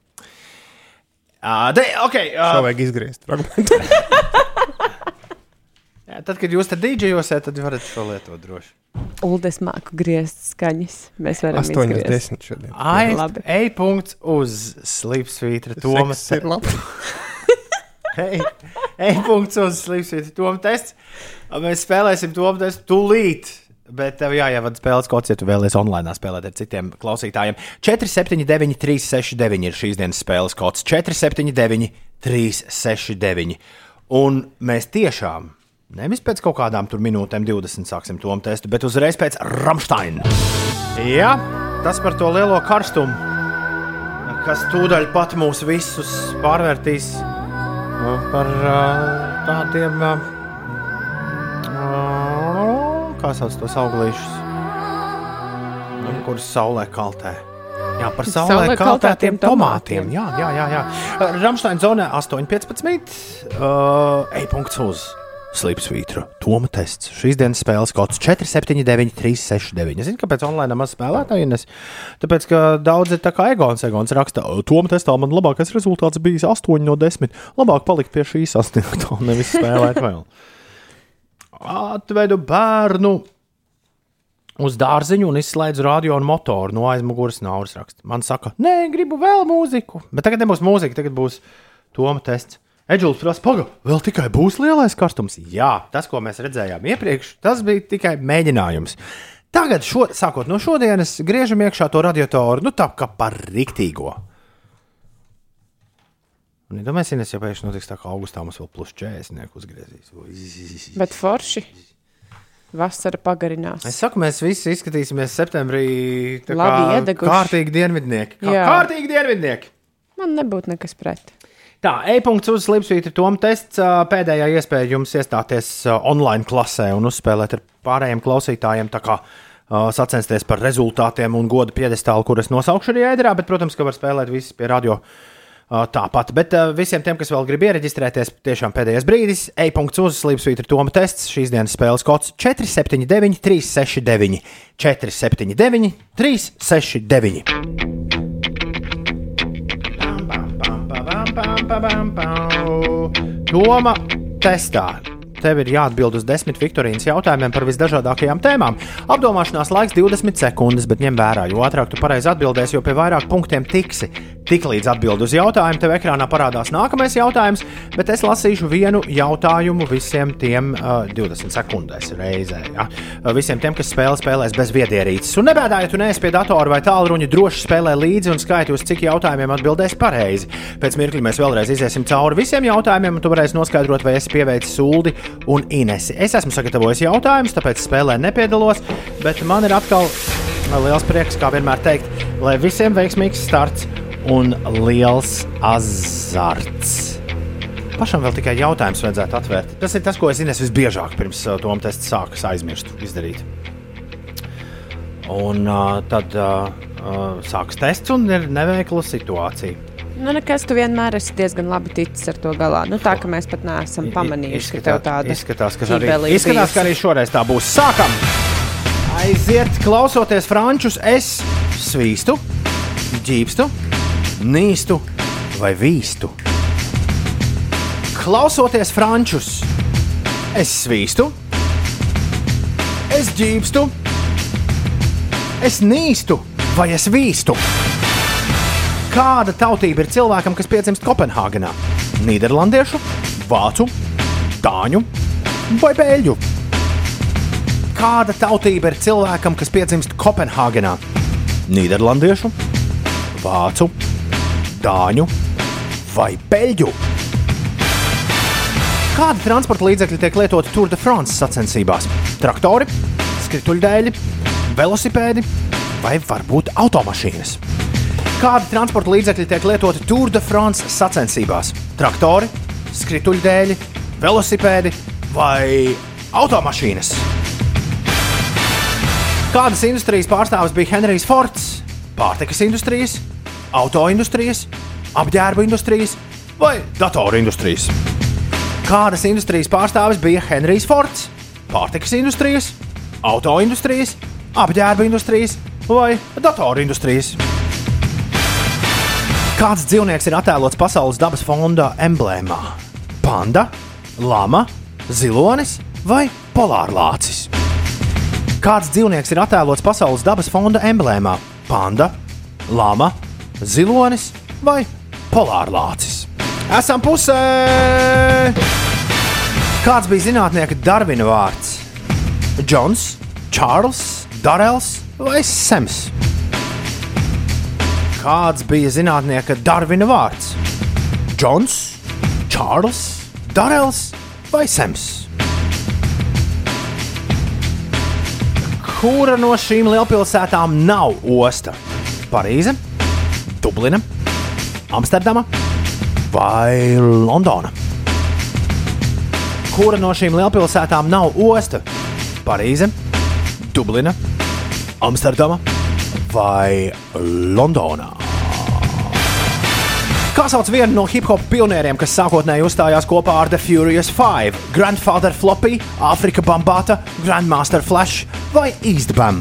Uh, de, okay, Šo uh, vajag izgriezt fragmentu. jā, tad, kad jūs te dīdžejosiet, tad varat šo lietot droši. Uldes māku griezt skaņas. Mēs varam 8, izgriezt. 10 šodien. Ai, Labi. ej, punkts uz slīpsvītra. Tomas ir labs. Ej, ej, punkts uz slīpsvītra. Tomas tests. Mēs spēlēsim Tomas testu tūlīt. Bet tev jāievada spēles kods, ja tu vēlaties online spēlēt ar citiem klausītājiem. 479, 369 ir šīs dienas spēles kods. 479, 369. Un mēs tiešām, nevis pēc kaut kādām minūtēm, 20 sāksim to testu, bet uzreiz pēc Ramsteina. Jā, tas par to lielo karstumu, kas tūdaļ pat mūs visus pārvērtīs par tādiem, kā sauc tos auglīšus, nu, kurus saulē kaltē. Jā, par saulē, kaltētiem tomātiem. Jā, jā, jā. jā. Ramsteina zonē 8,15. Uh, E-punkts uz Slipsvītra. Toma tests. Šīs dienas spēles kods 479, 369. Es zinu, kāpēc online maz spēlētāji nes. Tāpēc, ka daudz ir tā kā Egons. Egons raksta, Toma testā man labākais rezultāts bijis 8 no 10. Labāk palikt pie šīs sasniegtā, nevis spēlēt vēl. Atvedu bērnu uz dārziņu un izslēdzu radio un motoru no aizmugures naudas raksta. Man saka, nē, gribu vēl mūziku. Bet tagad nebūs mūzika, tagad būs Toma tests. Edžuls prasa, pagaidi, vēl tikai būs lielais karstums. Jā, tas, ko mēs redzējām iepriekš, tas bija tikai mēģinājums. Tagad, šo, sākot no šodienas, griežam iekšā to radiatoru, nu tā kā par riktīgo. Un iedomājieties, ja pēkšņi notiks tā, ka augustā mums vēl plus 40 uzgriezīs. Bet forši. Vasara pagarinās. Es saku, mēs visi izskatīsimies septembrī. tā Labi kā iedeguši. Kārtīgi dienvidnieki. Kā, Jā. kārtīgi dienvidnieki. Man nebūtu nekas pret. Tā, e-punkts uz Slimsvītra Toma tests. Pēdējā iespēja jums iestāties online klasē un uzspēlēt ar pārējiem klausītājiem. Ā, sacensties par rezultātiem un godu piedestālu, kuras nosaukšu arī ēderā, bet, protams, ka var spēlēt visi pie radio. ā, Tāpat, bet ā, visiem tiem, kas vēl grib iereģistrēties, tiešām pēdējais brīdis. E-punkts uz Slimsvītra Toma tests. Šīs dienas spēles kods 479, 369, 479, 369. Doma testā. Tev ir jāatbild uz desmit Viktorīnas jautājumiem par visdažādākajām tēmām. Apdomāšanās laiks 20 sekundes, bet ņem vērā, jo ātrāk tu pareizi atbildēsi, jo pie vairāk punktiem tiksi. Tiklīdz atbild uz jautājumu, tev ekrānā parādās nākamais jautājums, bet es lasīšu vienu jautājumu visiem tiem uh, 20 sekundēs reizē. Ja? Visiem tiem, kas spēlē, spēlēs bez viedierīces. Un nebēdā, ja tu neesi pie datora vai tālruņa, droši spēlē līdzi un skaiti, uz cik jautājumiem atbildēs pareizi. Pēc mirkļa mēs vēlreiz iziesim cauri visiem jautājumiem, un tu varēsi noskaidrot, vai esi pieveicis Suldi un Inesi. Es esmu sagatavojis jautājumus, tāpēc spēlē nepiedalos, bet man ir atkal liels prieks, kā vienmēr teikt, lai visiem veiksmīgs starts un liels azarts. Pašam vēl tikai jautājums vajadzētu atvērt. Tas ir tas, ko es zinu visbiežāk pirms uh, Toma testa sākas aizmirst izdarīt. Un uh, tad uh, uh, sākas tests un ir neveikla situācija. Nu, nekas, tu vienmēr esi diezgan labi ticis ar to galā. Nu, tā ka mēs pat neesam pamanījuši, ka tev tāda izskatās, ka arī, izskatās, ka arī šoreiz tā būs. Sākam! Aiziet, klausoties frančus, es svīstu, ģīpstu, nīstu vai vīstu. Klausoties frančus, es svīstu, es ģīpstu, es nīstu vai es vīstu. Kāda tautība ir cilvēkam, kas piedzimst Kopenhāgenā? Nīderlandiešu, vācu, dāņu vai beļģu? Kāda tautība ir cilvēkam, kas piedzimst Kopenhāgenā? Nīderlandiešu, vācu, dāņu vai peļģu? Kādi transporta līdzekļi tiek lietoti Tour de France sacensībās? Traktori, skrituļdēļi, velosipēdi vai varbūt automašīnas? Kādi transporta līdzekļi tiek lietoti Tour de France sacensībās? Traktori, skrituļdēļi, velosipēdi vai automašīnas? Kādas industrijas pārstāvis bija Henrijs Fords? Pārtikas industrijas, autoindustrijas, apģērba industrijas vai datoru industrijas? Kādas industrijas pārstāvis bija Henrijs Fords? Pārtikas industrijas, autoindustrijas, apģērba industrijas vai datoru industrijas? Kāds dzīvnieks ir attēlots Pasaules dabas fonda emblēmā? Panda, lama, zilonis vai polārlācis? Kāds dzīvnieks ir attēlots Pasaules dabas fonda emblēmā? Panda, lama, zilonis vai polārlācis? Esam pusē! Kāds bija zinātnieka Darvina vārds? Džons, Čārls, Darels vai Sems? Kāds bija zinātnieka Darvina vārds? Džons, Čārls, Darels vai Sems? Kura no šīm lielpilsētām nav osta? Parīze, Dublina, Amsterdama vai Londona? Kura no šīm lielpilsētām nav osta? Parīze, Dublina, Amsterdama vai Londonā? Kā sauc vienu no hip hop pionieriem, kas sākotnēji uzstājās kopā ar The Furious Five, Grandfather Floppy, Afrika Bambata, Grandmaster Flash vai Eastbam?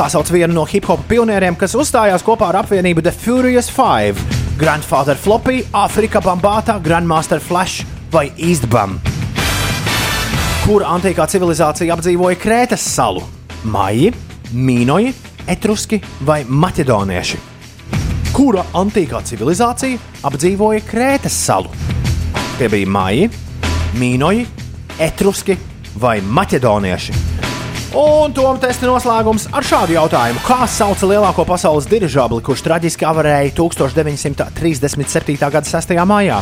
Kā sauc vienu no hip hop pionieriem, kas uzstājās kopā ar apvienību The Furious Five, Grandfather Floppy, Afrika Bambata, Grandmaster Flash vai Eastbam? Kura antīkā civilizācija apdzīvoja Krētas salu? Maiji, Mīnoji, Etruski vai Maķedonieši? Kura antīkā civilizācija apdzīvoja Krētas salu? Tie bija Maiji, Mīnoji, Etruski vai Maķedonieši. Un tom testa noslēgums ar šādu jautājumu. Kā sauc lielāko pasaules dirižabli, kurš traģiski avarēja 1937. gada 6. maijā?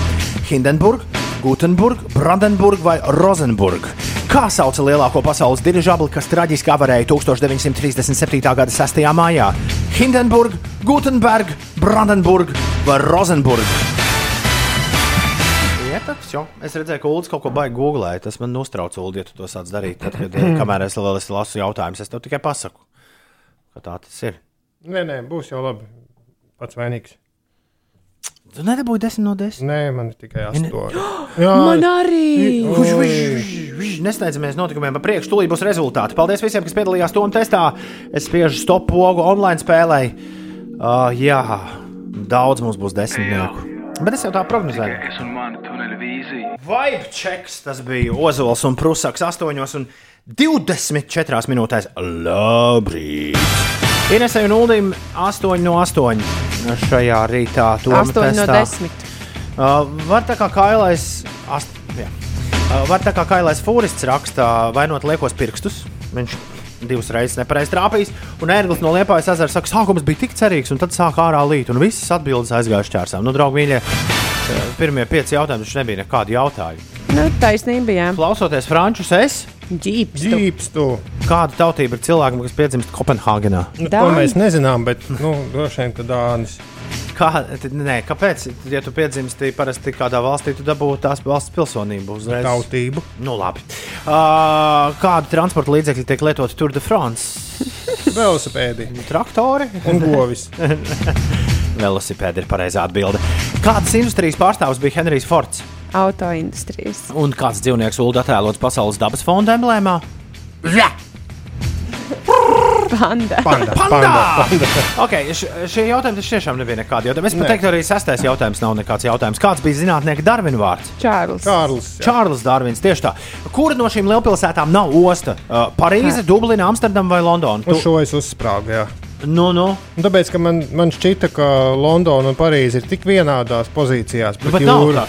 Hindenburg, Gutenburg, Brandenburg vai Rozenburg? Kā sauc lielāko pasaules dirižabli, kas traģiski avarēja 1937. gada 6. maijā? Hindenburg, Gutenberg, Brandenburg vai Rozenburg? Iepads, jo. Es redzēju, ka Ulas kaut ko baigi googlēja. Tas man uztrauc, Ulu, ja tu to sāc darīt. Tad, kad, kamēr es vēl es lasu jautājumus, es tev tikai pasaku, ka tā tas ir. Nē, nē, būs jau labi. Pats vainīgs. Tu nedabūji 10 no 10. Nē, man ir tikai Ne- 8. Man arī! Nesteidzamies notikumiem pa priekšu, tūlīt būs rezultāti. Paldies visiem, kas piedalījās tom testā. Es spiežu stop pogu online spēlē. Uh, jā, daudz mums būs desmitnieku. Bet es jau tā prognozēju. Vibe checks tas bija Ozols un Prusaks 8 un 24 minūtēs. Labrīt! Inesēju un Uldim 8 no 8 šajā rītā. Toma 8 no testā. 10. Uh, var tā kā kailais, ast, jā. uh, var tā kā kailais fūrists rakstā, vainot liekos pirkstus. Viņš divas reizes nepareizi trāpījis, un ērglis no liepājas ezera saka, sākums bija tik cerīgs, un tad sāk ārā līt, un visas atbildes aizgāja šķērsām. Nu, draugi, mīļie, pirmie pieci jautājumi, taču nebija nekādu jautājumu. Nu, taisnība, jā. Klausoties Frančus, es. Ģīpstu. Ģīpstu. Kāda tautība ir cilvēkam, kas piedzimst Kopenhāgenā? Nu, to mēs nezinām, bet nu, droši vien, ka Dānis. Kā, nē, kāpēc? Ja tu piedzimsti parasti kādā valstī, tu dabūji tās valsts pilsonību uzreiz. Tautību. Nu, labi. Uh, kādu transporta līdzekļu tiek lietoti Tour de France? Velosipēdi. Traktori Un govis. Velosipēdi ir pareizā atbilde. Kādas industrijas pārstāvis bija Henrijs Fords? Autoindustrijas. Un kāds dzīvnieks Ulu attēlots Pasaules dabas fonda emblēmā? Jā! Panda. Panda. Panda! Okay, š- šie jautājumi tiešām nebija nekādi jautājumi. Es pat Nē. teiktu, arī sastais jautājums nav nekāds jautājums. Kāds bija zinātnieka Darvina vārds? Čārls. Kārlis. Čārlis Darvins, tieši tā. Kura no šīm lielpilsētām nav osta? Uh, Parīze, Dublina, Amsterdama vai Londona? Uz šo es uzsprāgu. Jā. Nu, nu. Un Tāpēc, ka man, man šķita, ka Londona un Parīze ir tik vienādās pozīcijās Nu, pret bet nav tā.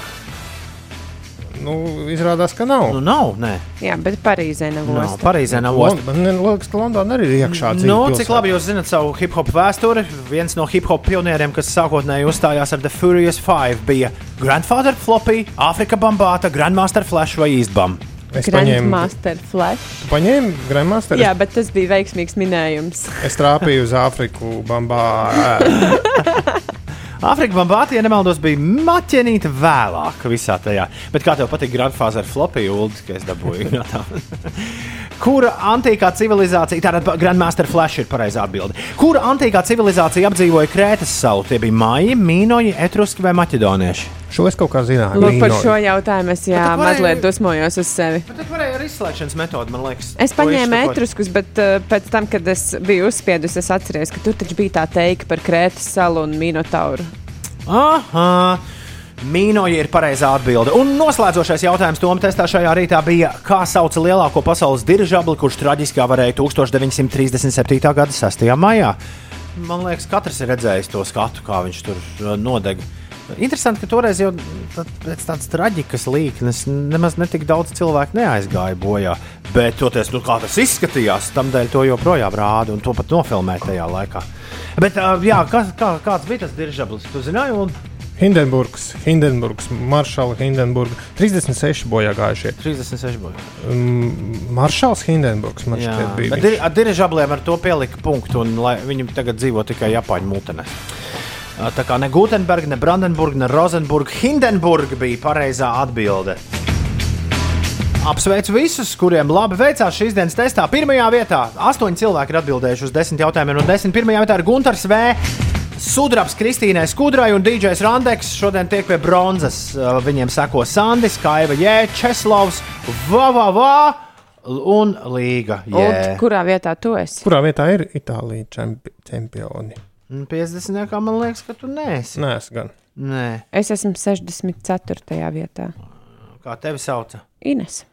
nu, izrādās, ka nav. Nu, nav, nē. Jā, bet Parīzē nav Nav, ostas. Pareizē nav Lon- ostas. Man liekas, ka Londona arī ir iekšā. Nu, cik labi jūs zinat savu hip hop vēsturi? Viens no hip hop pionieriem, kas sākotnēji uzstājās ar The Furious Five, bija Grandfather Floppy, Afrika Bambāta, Grandmaster Flash vai Eastbam. Es paņēmu, Grandmaster Flash. paņēmu Grandmaster. Jā, bet tas bija veiksmīgs minējums. Es trāpīju uz Āfriku, Bambā. Afrika Bambāta, ja nemaldos, bija maķenīta vēlāk visā tajā. Bet kā tev patīk Grandfather Floppy, Ulu, ka es dabūju no tā? Kura antīkā civilizācija, tātad Grandmaster Flash ir pareizā atbilde. Kura antīkā civilizācija apdzīvoja Krētas salu? Tie bija maiji, mīnoji, etruski vai maķedonieši? Šo es kaut kā zināju. Lūk, par šo jautājumu es jā, tu varēji- mazliet dusmojos uz sevi. Bet tur varēja ar izslēgšanas metodi, man liekas. Es paņēmu etruskus, bet uh, pēc tam, kad es biju uzspiedusi, es atceros, ka tur taču bija tā teika par Krētas salu un Minotauru. Aha! Mīnoja ir pareizā atbilde. Un noslēdzošais jautājums Tomam testā šajā rītā bija, kā sauc lielāko pasaules dirižabli, kurš traģiski varēja 1937. gada 6. maijā. Man liekas, katrs ir redzējis to skatu, kā viņš tur uh, nodega. Interesanti, ka toreiz jau pēc tādas traģiskas līknes nemaz netik daudz cilvēku neaizgāja bojā. Bet toties, nu, kā tas izskatījās, tam dēļ to joprojām rāda un to pat nofilmē tajā laikā. Bet, jā, kas, kā, kāds bija tas dirižablis? Tu zināji, un Hindenburgs, Hindenburgs, Maršala Hindenburga. 36 bojā gājušie. 36 bojā. Um, Maršals Hindenburgs man Jā, šķiet bija. ar dirižabliem ar to pielika punktu, un viņi tagad dzīvo tikai Japāņu mūtenēs. Tā kā ne Gutenberga, ne Brandenburga, ne Rozenburga, Hindenburga bija pareizā atbilde. Apsveicu visus, kuriem labi veicās šīs dienas testā. Pirmajā vietā astoņi cilvēki ir atbildējuši uz desmit jautājumiem, un desmit pirmajā vietā ir Gunārs V. Sudrabs Kristīnai Skudrai un DJs Randeks šodien tiek pie bronzas. Viņiem seko Sandis, Kaiva Jē, Česlavs, Vavavā un Līga. Un Jē. kurā vietā tu esi? Kurā vietā ir Itālija čempi čempioni? Un 50. kā man liekas, ka tu neesi. Nē, es gan. Nē, Es esmu 64. vietā. kā tevi sauca? Ines.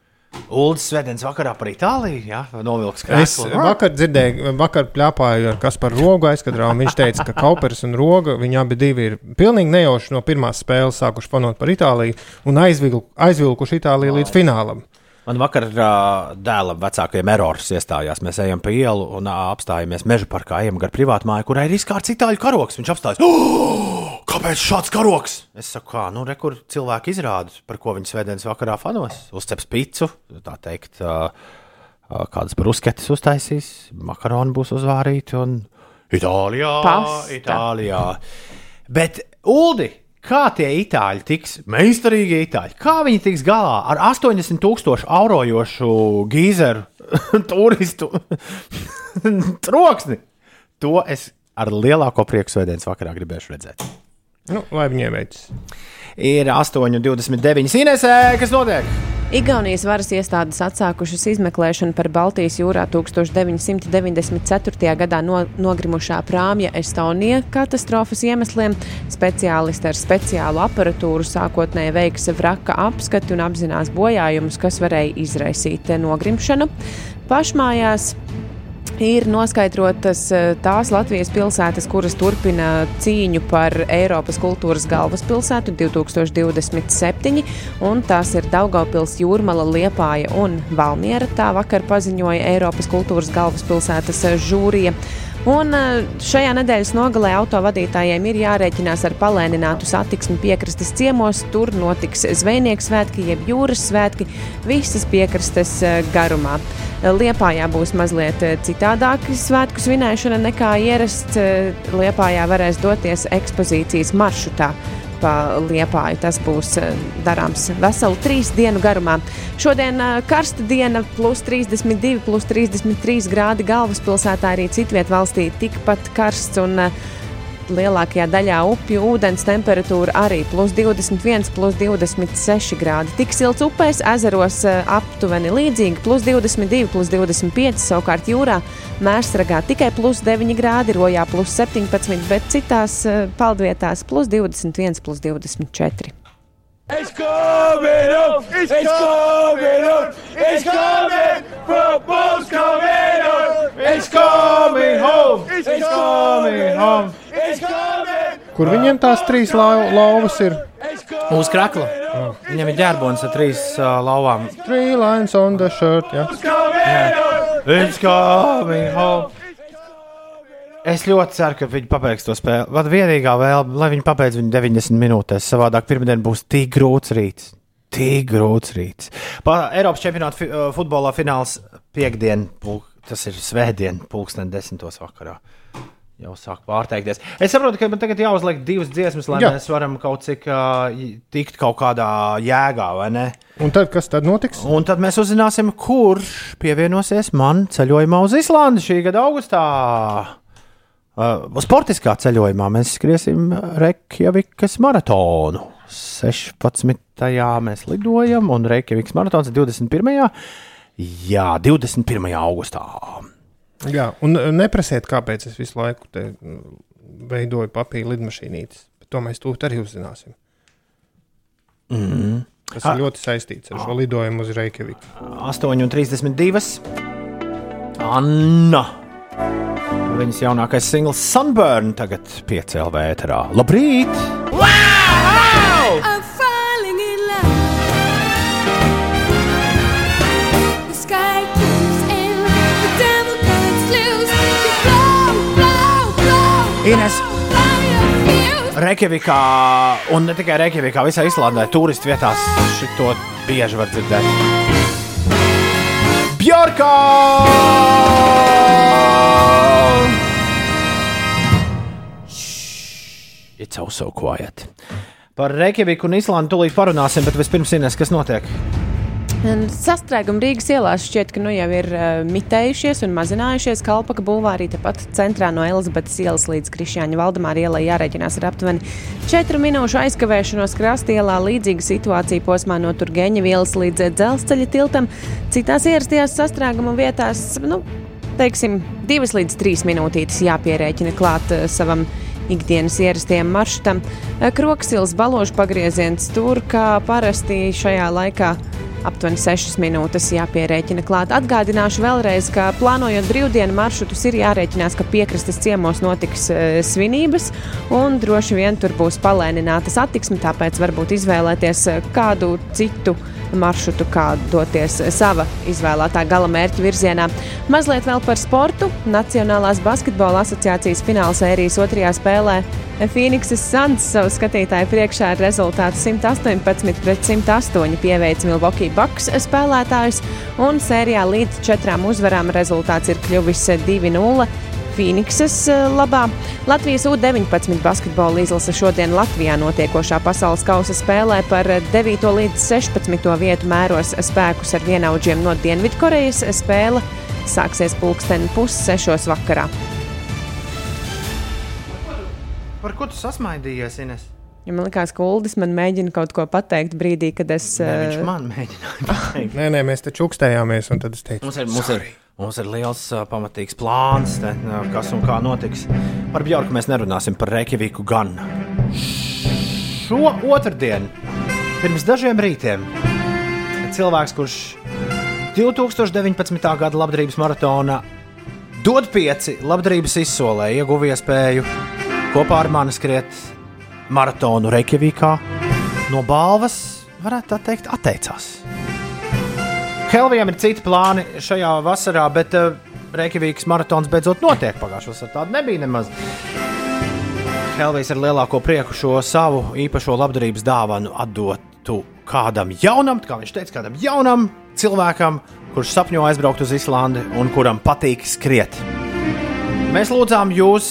Uldis Svedens vakarā par Itāliju, jā, novilks Es krēslu. vakar dzirdēju, vakar plāpāju ar kas par rogu aizkadrā, un viņš teica, ka Kaupers un Roga, viņi abi divi ir pilnīgi nejauši no pirmās spēles sākuši panot par Itāliju un aizvilku, aizvilkuši Itāliju līdz finālam. Man vakar uh, dēlam vecākajiem erors iestājās. Mēs ejam pa ielu un uh, apstājamies meža parkā, ejam gar privātu māju, kurai ir izkārts itāļu karoks. Viņš apstājas. Oh, kāpēc šāds karoks? Es saku, kā, nu, re, kur cilvēki izrāda, par ko viņi svētdienas vakarā fanos. Uzceps picu, tā teikt, uh, kādas brusketes uztaisīs, makaroni būs uzvārīti un Itālijā. Pasta. Itālijā. Bet, Uldi, kā tie itāļi tiks, meistarīgi itāļi, kā viņi tiks galā ar 80,000 eurojošu gīzeru turistu troksni? To es ar lielāko prieku svētdienas vakarā gribēšu redzēt. Nu, lai viņiem veicas. Ir 8,29 Inesē, kas notiek? Igaunijas varas iestādes atsākušas izmeklēšanu par Baltijas jūrā 1994. gadā no, nogrimušā prāmja Estonija katastrofas iemesliem. Speciālisti ar speciālu aparatūru sākotnēji veiks vraka apskati un apzinās bojājumus, kas varēja izraisīt nogrimšanu. Pašmājās Ir noskaidrotas eh, tās Latvijas pilsētas, kuras turpina cīņu par Eiropas kultūras galvaspilsētu 2027, un tās ir Daugopils, Jūrmala, Liepāja un Valmiera. Tā vakar paziņoja Eiropas kultūras galvaspilsētas žūrija. Un eh, šajā nedēļas nogalē autovadītājiem ir jārēķinās ar palēninātu satiksmi piekrastes ciemos. Tur notiks zvejnieks svētki, jeb jūras svētki visas piekrastes eh, garumā. Liepājā būs mazliet eh, citādāka svētku svinēšana nekā ierasts. Eh, Liepājā varēs doties ekspozīcijas maršrutā pa liepāju. Tas būs eh, darāms veselu trīs dienu garumā. Šodien eh, karsta diena, plus 32, plus 33 grādi galvaspilsētā, arī citviet valstī tikpat karsts. Un, eh, Lielākajā daļā upju ūdens temperatūra arī plus 21, plus 26 grādi. Tik silts upēs, ezeros eh, aptuveni līdzīgi, plus 22, plus 25, savukārt jūrā mērsragā tikai plus 9 grādi, rojā plus 17, bet citās eh, peldvietās plus 21, plus 24. It's coming up! It's coming up! It's coming! Football's coming up! It's coming home! It's coming home! It's coming! Kur viņiem tās trīs lau lauvas ir? Uz krakla. Viņam ir ģērbons ar trīs uh, lauvām. Three lines on the shirt. Jā. It's coming home. Es ļoti ceru, ka viņi pabeigs to spēli. Vat vienīgā vēlme, lai viņi pabeigtu viņu 90 minūtēs. Savādāk pirmdien būs tik grūts rīts. Tik grūts rīts. Pa Eiropas čempionāta fi futbolā fināls piekdien, pulk, tas ir svētdien, pulksten desmitos vakarā. Jau sāk pārteikties. Es saprotu, ka man tagad jāuzliek divas dziesmas, lai Jā. Mēs varam kaut cik uh, tikt kaut kādā jēgā, vai ne? Un tad kas tad notiks? Un tad mēs uzzināsim, kurš pievienosies man ceļojumā uz Islandi šī gada augustā. Uh, sportiskā ceļojumā mēs skriesim Reikjavikas maratonu. 16. mēs lidojam, un Reikjavikas maratons ir 21. Jā, 21. augustā. Jā, un uh, neprasiet, kāpēc es visu laiku te mm, veidoju papīra lidmašīnītes. Bet to mēs tūlīt arī uzzināsim. Mm. Tas ir ļoti saistīts ar šo lidojumu uz Reikjaviku. 8,32. Anna. Viņas jaunākais singls Sunburn tagad piecēlā vētrā. Labrīt! Wow! I'm Ines. Reikjavikā, un ne tikai Reikjavikā, visā Islandē, turistu vietās šito bieži var dzirdēt. Bjorka! It's all so quiet. Par Reikjaviku un Islandu tūlīt parunāsim, bet vispirms Ines, kas notiek? Sastrēgumi Rīgas ielās šķiet, ka nu jau ir uh, mitējušies un mazinājušies. Kalpaka bulvārī tepat centrā no Elizabetes ielas līdz Krišjāņa Valdemāra ielai jārēķinās ar aptuveni 4 minūšu aizkavēšanos krastielā. Līdzīga situācija posmā no Turgeņa ielas līdz dzelzceļa tiltam. Citās ierastajās sastrēguma vietās, nu, teiksim, 2 līdz 3 minūtītes jāpierēķina klāt uh, savam ikdienas ierastajam maršrutam. Eh, Kroksils baložu pagrieziens tur, kā parasti šajā laikā. Aptuveni 6 minūtes jāpierēķina klāt. Atgādināšu vēlreiz, ka plānojot brīvdienu maršrutus, ir jārēķinās, ka piekrastes ciemos notiks e, svinības, un droši vien tur būs palēnināta satiksme. Tāpēc varbūt izvēlēties e, kādu citu maršrutu, kā doties sava izvēlētā gala mērķa virzienā. Mazliet vēl par sportu. Nacionālās basketbola asociācijas fināla sērijas otrajā spēlē Phoenixes Suns savu skatītāju priekšā ar rezultātu 118 pret 108 pieveic Milwaukee Bucks spēlētājus, un sērijā līdz četrām uzvarām rezultāts ir kļuvis 2-0. Phoenixes eh, labā. Latvijas U-19 basketbola izlase šodien Latvijā notiekošā pasaules kausa spēlē par 9. līdz 16. vietu mēros spēkus ar vienaudžiem no Dienvidkorejas. Spēle sāksies pulksten pussešos vakarā. Par ko tu sasmaidījies, Ines? Ja man liekas, ka Uldis man mēģina kaut ko pateikt brīdī, kad es. Nē, viņš eh, man mēģināja pateikt. Nē, nē, mēs te čukstējāmies, un tad es teicu, Mums ir, mums ir, mums ir liels, pamatīgs plāns, te, kas un kā notiks. Par Bjorku mēs nerunāsim, par Reikjaviku gan. Šo otrdienu, pirms dažiem rītiem, cilvēks, kurš 2019. gada labdarības maratonā dod pieci labdarības izsolē, ieguva iespēju kopā ar mani skriet maratonu Reikjavikā. No balvas, varētu tā teikt, atteicās. Helvijam ir citi plāni šajā vasarā, bet uh, Reikjavikas maratons beidzot notiek. Pagājušā vasarā tāda nebija nemaz. Helvijas ar lielāko prieku šo savu īpašo labdarības dāvanu atdotu kādam jaunam, kā viņš teica, kādam jaunam cilvēkam, kurš sapņo aizbraukt uz Islandi un kuram patīk skriet. Mēs lūdzām jūs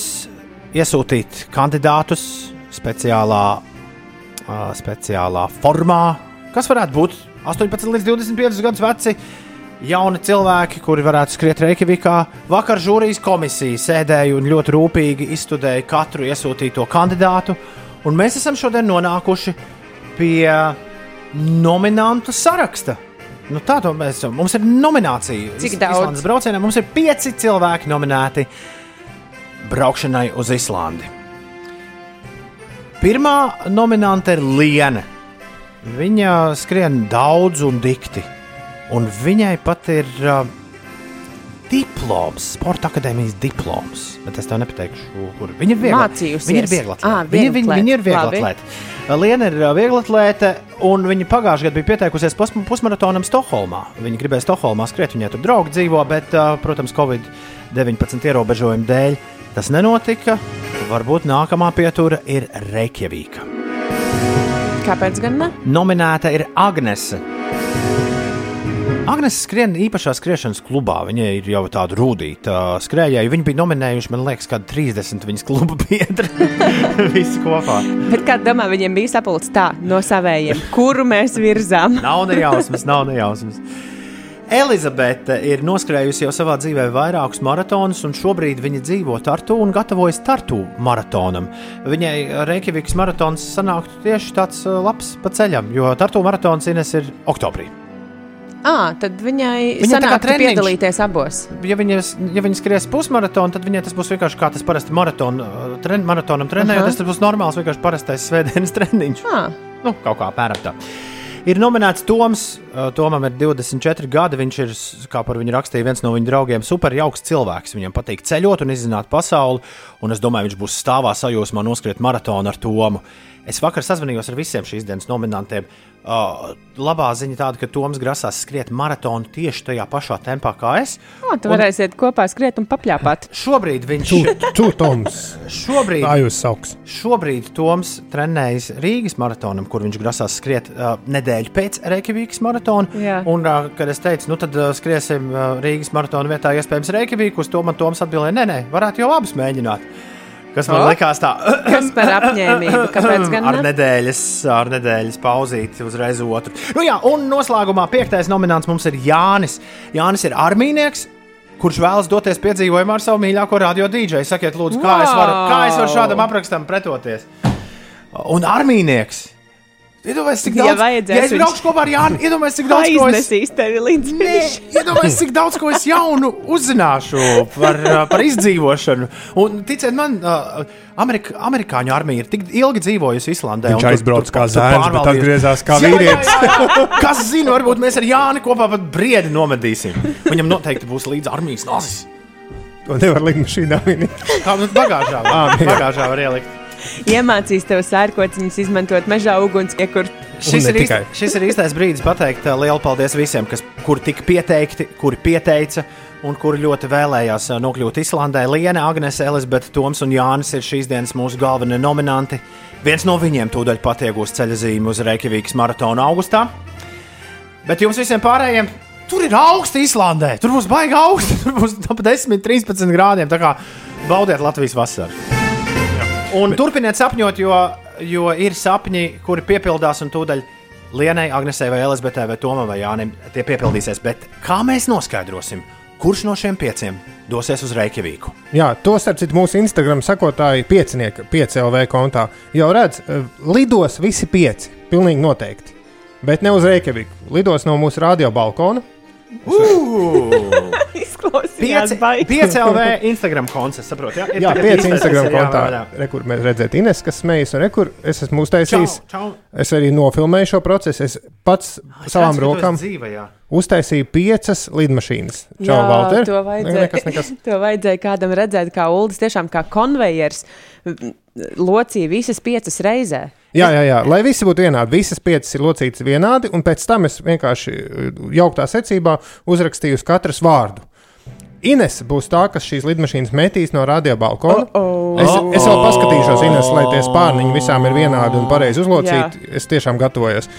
iesūtīt kandidātus speciālā, uh, speciālā formā, kas varētu būt 18 līdz 25 gadus veci. Jauni cilvēki, kuri varētu skriet Reikjavikā, vakar žūrijas komisija sēdēja un ļoti rūpīgi izstudēja katru iesūtīto kandidātu. Un mēs esam šodien nonākuši pie nominantu saraksta. Nu, tā to mēs esam. Mums ir nominācija. Cik daudz? Islandes braucienam mums ir pieci cilvēki nominēti braukšanai uz Islandi. Pirmā nominante ir Liene. Viņa skrien daudz un dikti. Un viņai pat ir uh, diploms, sporta akadēmijas diploms. Bet es tev nepateikšu, kur viņa ir. Viegla, viņa ir viegla atlēta. Viņa, viņa, viņa ir viegla Labi. atlēta. Liena ir viegla atlēta, un viņa pagājušajā gadā bija pieteikusies pus- pusmaratonam Stokholmā. Viņa gribēja Stokholmā skriet, viņai tur draugi dzīvo, bet, ā, protams, Covid-19 ierobežojumu dēļ tas nenotika. Varbūt nākamā pietura ir Reikjavīka. Kāpēc gan ne? Nominēta ir Agnese. Agnēs skrien īpašā skriešanas klubā. Viņa ir jau tāda rūtīta skrejēja. Viņi bija nominējuši, man liekas, kādi 30 viņas kluba biedri. Visi kopā. Bet kā domā, viņiem bija sapulcs tā no savējiem, kuru mēs virzām? Nav nejausmas, nav nejausmas. Elizabete ir noskrējusi jau savā dzīvē vairākus maratonus, un šobrīd viņa dzīvo Tartu un gatavojas Tartu maratonam. Viņai Reikjavikas maratons sanāktu tieši tāds uh, labs pa ceļam, jo Tartu maratons Ines ir oktobrī. À, tad viņai Viņa tā kā piedalīties abos. ja viņa, ja viņa skries pusmaratonu, tad viņai tas būs vienkārši kā tas parasti maraton, uh, tren, maratonam trenējoties. Aha. Tas būs normāls, vienkārši parastais svētdienas treniņš. Ah. Nu, kaut kā tā. Ir nominēts Toms. Tomam ir 24 gadi. Viņš ir, kā par viņu rakstīja viens no viņa draugiem, super jauks cilvēks. Viņam patīk ceļot un izzināt pasauli. Un es domāju, viņš būs stāvā sajūsmā noskriet maratonu ar Tomu. Es vakar sazvanījos ar visiem šīs dienas nominantiem. Uh, labā ziņa tāda, ka Toms grasās skriet maratonu tieši tajā pašā tempā kā es. O, tu varēsiet kopā skriet un papļāpāt. Šobrīd viņš Čūtoms. Šobrīd, Tā jūs sauks. šobrīd Toms trenējas Rīgas maratonam, kur viņš grasās skriet uh, nedēļu pēc Reikjavikas maratona. Jā. Un, uh, kad es teicu, nu tad uh, skriesim uh, Rīgas maratona vietā, iespējams, Reikjaviku, uz to man Toms atbildēja, nē, nē, varētu jau abus mēģināt. Kas man likās tā, Kas par apņēmību? Kāpēc gan ar ne? nedēļas, ar nedēļas pauzīti uzreiz otru. Nu jā, un noslēgumā piektais nominants mums ir Jānis. Jānis ir armīnieks. Kurš vēlas doties piedzīvojumā ar savu mīļāko radio dīdžeju? Sakiet, lūdzu, kā, es varu, kā es varu šādam aprakstam pretoties? Un armīnieks. Iedomājieties, cik Ja daudz vajadzēs, ja es braukšu kopā ar Jānu. Iedomājieties, cik daudz ko es, tevi līdz Nē, iedomājieties, cik daudz ko es jaunu uzzināšu par, par izdzīvošanu. Un, ticiet man, Amerika, amerikāņu armija ir tik ilgi dzīvojusi Islandē. Viņš aizbrauca kā zēns, bet atgriezās kā vīrietis. Kas zina, varbūt mēs ar Jāni kopā pat briedi nomedīsim. Viņam noteikti būs līdzi armijas nozis. To nevar likt mašīnā. Kā nu bagāžā, Ā, var- jā. bagāžā var ielikt. Iemācīs tev sērkociņus izmantot mežā ugunsiekur. Šis ir, īst, šis ir īstais brīdis pateikt uh, lielu paldies visiem, kas, kuri tika pieteikti, kuri pieteica un kuri ļoti vēlējās uh, nokļūt Islandē. Liena, Agnese, Elizabete, Toms un Jānis ir šīs dienas mūsu galvenie nominanti. Viens no viņiem tūdaļ patiegos ceļa zīmi uz Reikjavikas maratonu augustā. Bet jums visiem pārējiem tur ir augsts Islandē. Tur būs baigi augsts. Tur būs ap 10, 13 grādiem. Tā kā baudiet Latvijas vasaru. Un turpiniet sapņot, jo, jo ir sapņi, kuri piepildās, un tūdaļ Lienai, Agnesei, vai Elizabetei, vai Tomam, vai Jānim tie piepildīsies. Bet kā mēs noskaidrosim, kurš no šiem pieciem dosies uz Reikjavīku? Jā, to starp citu mūsu Instagram sekotāji, piecinieki, 5LV kontā jau redz, eh, lidos visi pieci. Pilnīgi noteikti. Bet ne uz Reikjaviku. Lidos no mūsu radio balkona. Izklausījās baigi. 5 LV Instagram konts, saprotu. Jā, Ir Jā, tagad pieci īstais, Instagram kas ir kontā. jāvaļā. Re, kur mēs redzam, Ines, kas smejas, un re, kur es esmu uztaisījis. Čau, čau. Es arī nofilmēju šo procesu. Es pats savām ka tu esi rokām dzīve, jā. uztaisīju piecas lidmašīnas. Čau, Jā, Valter. to vajadzēja, nekas, nekas. to vajadzēja kādam redzēt, kā Ulas tiešām kā konvejers locīja visas piecas reizē. Jā, jā, jā, lai visi būtu vienādi. Visas piecas ir locītas vienādi, un pēc tam es vienkārši uh, jauktā secībā uzrakstīju uz katras vārdu. Ines būs tā, kas šīs lidmašīnas metīs no radio balkona. Oh, Es, es vēl paskatīšos, Ines, lai tie spārniņi visām ir vienādi un pareizi uzlocīti. Es tiešām gatavojos.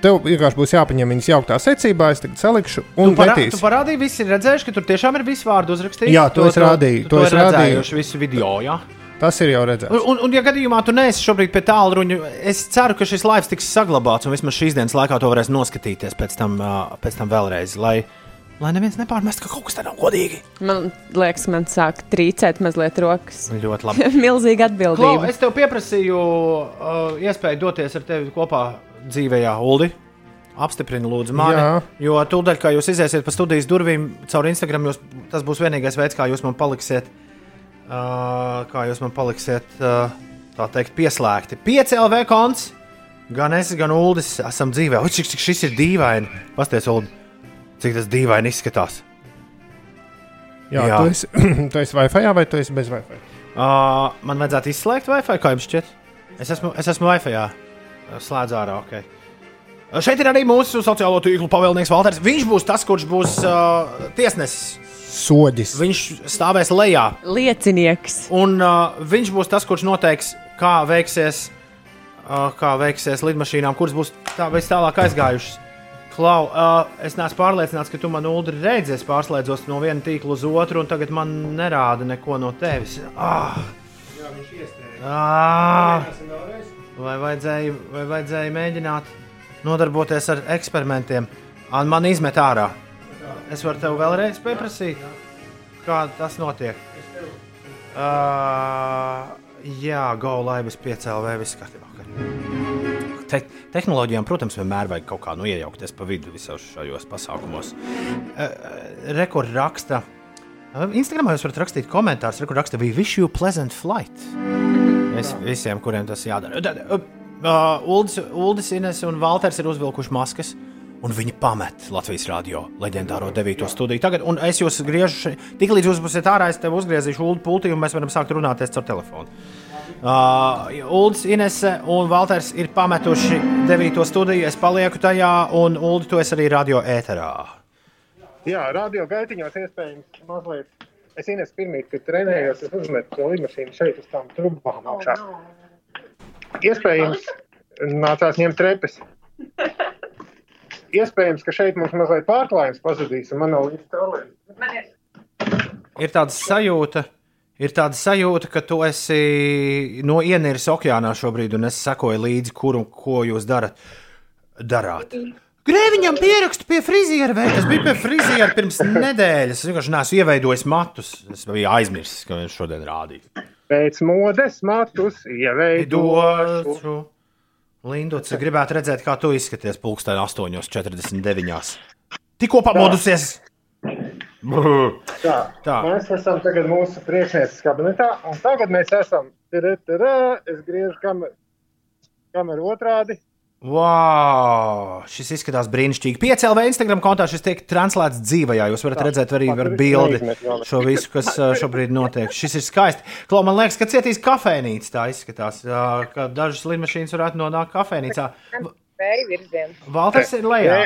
Tev vienkārši būs jāpaņem viņas jauktā secībā, es tagad salikšu un Tu, parā, tu metīšu. parādīji, visi ir redzējuši, ka tur tiešām ir visi vārdi uzrakstīti. Jā, to es rādīju, To, to to es rādīju. visu video. Jā. Tas ir jau redzēts. Un, un, un, ja gadījumā tu neesi šobrīd pie tālruņa, es ceru, ka šis laivs tiks saglabāts un vismaz šīs dienas laikā to varēs noskatīties pēc tam, pēc tam vēlreiz. Lai, lai neviens nepārmest, ka kaut kas tāds nav godīgi. Man liekas, man sāk trīcēt mazliet rokas. Ļoti labi. Milzīga Klau, atbildība. es tev pieprasīju uh, iespēju doties ar tevi kopā dzīvējā, Ulu. Apstiprinu, lūdzu, mani. Jā. Jo tūdaļ, kā jūs iziesiet pa studijas durvīm caur Instagram, jūs, tas būs vienīgais veids, kā jūs man paliksiet, uh, kā jūs man paliksiet, uh, tā teikt, pieslēgti. 5 LV konts, gan es, gan Uldis esam dzīvē. Ui, cik, cik šis ir dīvaini. Pasties, Ulu, cik tas dīvaini izskatās. Jā, Jā. Tu, esi, tu esi Wi-Fi vai tu esi bez Wi-Fi? Uh, man vajadzētu izslēgt Wi-Fi, kā jums šķiet? Es esmu, es esmu Wi-Fi. Jā. Slēdz ārā. Okay. Uh, Šeit ir arī mūsu sociālo tīklu pavēlnieks Valters. Viņš būs tas, kurš būs uh, tiesnesis. Soģis. Viņš stāvēs lejā. Liecinieks. Un uh, viņš būs tas, kurš noteiks, kā veiksies, uh, kā veiksies lidmašīnām, kuras būs tā, vēl tālāk aizgājušas. Klau, uh, es neesmu pārliecināts, ka tu man Ulu redzi. Es pārslēdzos no viena tīkla uz otru, un tagad man nerāda neko no tevis. Ah! Jā, viņš iestrēga. Ah! Vai vajadzēja, vai vajadzēja mēģināt nodarboties ar eksperimentiem? Un man izmet ārā. Es varu tev vēlreiz pieprasīt, kā tas notiek. Uh, jā, go laivas piecēlē, viss kārtībā. Te, tehnoloģijām, protams, vienmēr vajag kaut kā nu, iejaukties pa vidu visos šajos pasākumos. Uh, Rekords raksta. Uh, Instagramā jūs varat rakstīt komentārus. Rekords raksta, we wish you pleasant flight. Vis, visiem, kuriem tas jādara. Uh, uh, Uldis, Uldis Ines un Valters ir uzvilkuši maskas. Un viņi pamet Latvijas rādio leģendāro 9. studiju. Tagad, un es jūs griežu, tik līdz jūs būsiet ārā, es tev uzgriezīšu ulu pultī, un mēs varam sākt runāties caur telefonu. Uh, Uldis, Inese un Valters ir pametuši 9. studiju. Es palieku tajā, un Uldi, tu esi arī radio ēterā. Jā, radio gaitiņos iespējams mazliet. Es ienesu pirmie, kad trenējos, es uzmetu to lidmašīnu šeit uz tām trubām augšā. Iespējams, nācās ņemt trepes. Iespējams, ka šeit mums mazliet pārklājums pazudīs, un man nav līdz tālāk. Ir tāda sajūta, ir tāda sajūta, ka tu esi no ienieres okeānā šobrīd, un es sekoju līdzi, kur un ko jūs darat. darāt. Grēviņam pierakstu pie friziera, vai tas bija pie friziera pirms nedēļas. Es vienkārši neesmu ieveidojis matus. Es biju aizmirsis, ka viņš šodien rādīs. Pēc modes matus ieveidošu. Došu. Lindots, gribētu redzēt, kā tu izskaties pulksten 8,49. Tikko pamodusies! Tā, Tā. Mēs esam tagad mūsu priekšnieces kabinetā, un tagad mēs esam. Tada, tada, Es griežu kameru, kameru otrādi. Wow! Šis izskatās brīnišķīgi. Piecēlē Instagram kontā šis tiek translēts dzīvajā. Jūs varat redzēt arī ar bildi šo visu, kas šobrīd notiek. Šis ir skaisti. Klau, man liekas, ka cietīs kafejnīca. Tā izskatās, ka dažas lidmašīnas varētu nonākt kafejnīcā. Valters ir lejā.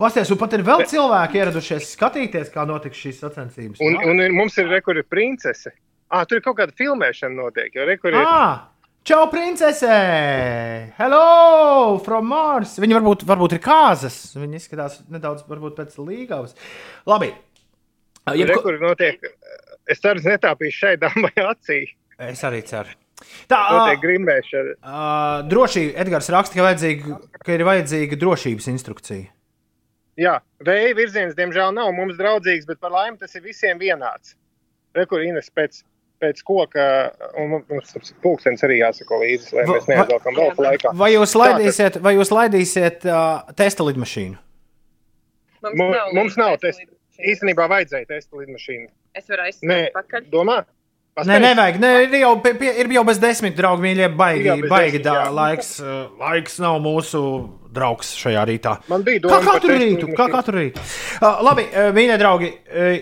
Pasties, un pat ir vēl cilvēki ieradušies skatīties, kā notiks šīs sacensības. Un, un ir- mums ir rekords princese. Ah, tur ir kaut kāda filmēšana notiek. Jo rekords ir. Čau, princese! Hello! From Mars! Viņa varbūt, varbūt ir kāzas. Viņa izskatās nedaudz pēc līgavas. Labi. Jebko- Rekords notiek. Es ceru, ka netāpīšu šai dāmai acī. Es arī ceru. Tā Notiek grimbēšana. Uh, drošība, Edgars raksta, ka, vajadzīga, ka ir vajadzīga drošības instrukcija. Jā, vēja virziens, diemžēl, nav mums draudzīgs, bet par laimi tas ir visiem vienāds. Rekords Ines pēc, pēc koka, un mums tas pulkstenis arī jāsako līdzi, lai mēs neaizvelkam vēl laikā. Vai jūs laidīsiet, vai jūs laidīsiet uh, testa lidmašīnu? Mums Mums, nav mums nav testa. Īstenībā vajadzēja testa lidmašīnu. Es varu Nē, aizsākt pakaļ. domā? Nē, nevajag. Nē, ir, jau, pie, ir jau bez desmit, draugi, mīļie. Baigi, bez baigi desmit, jā. laiks, laiks nav mūsu draugs šajā rītā. Man bija Kā doma par katru rītu, kā katru rītu. Uh, labi, uh, mīļie draugi, uh,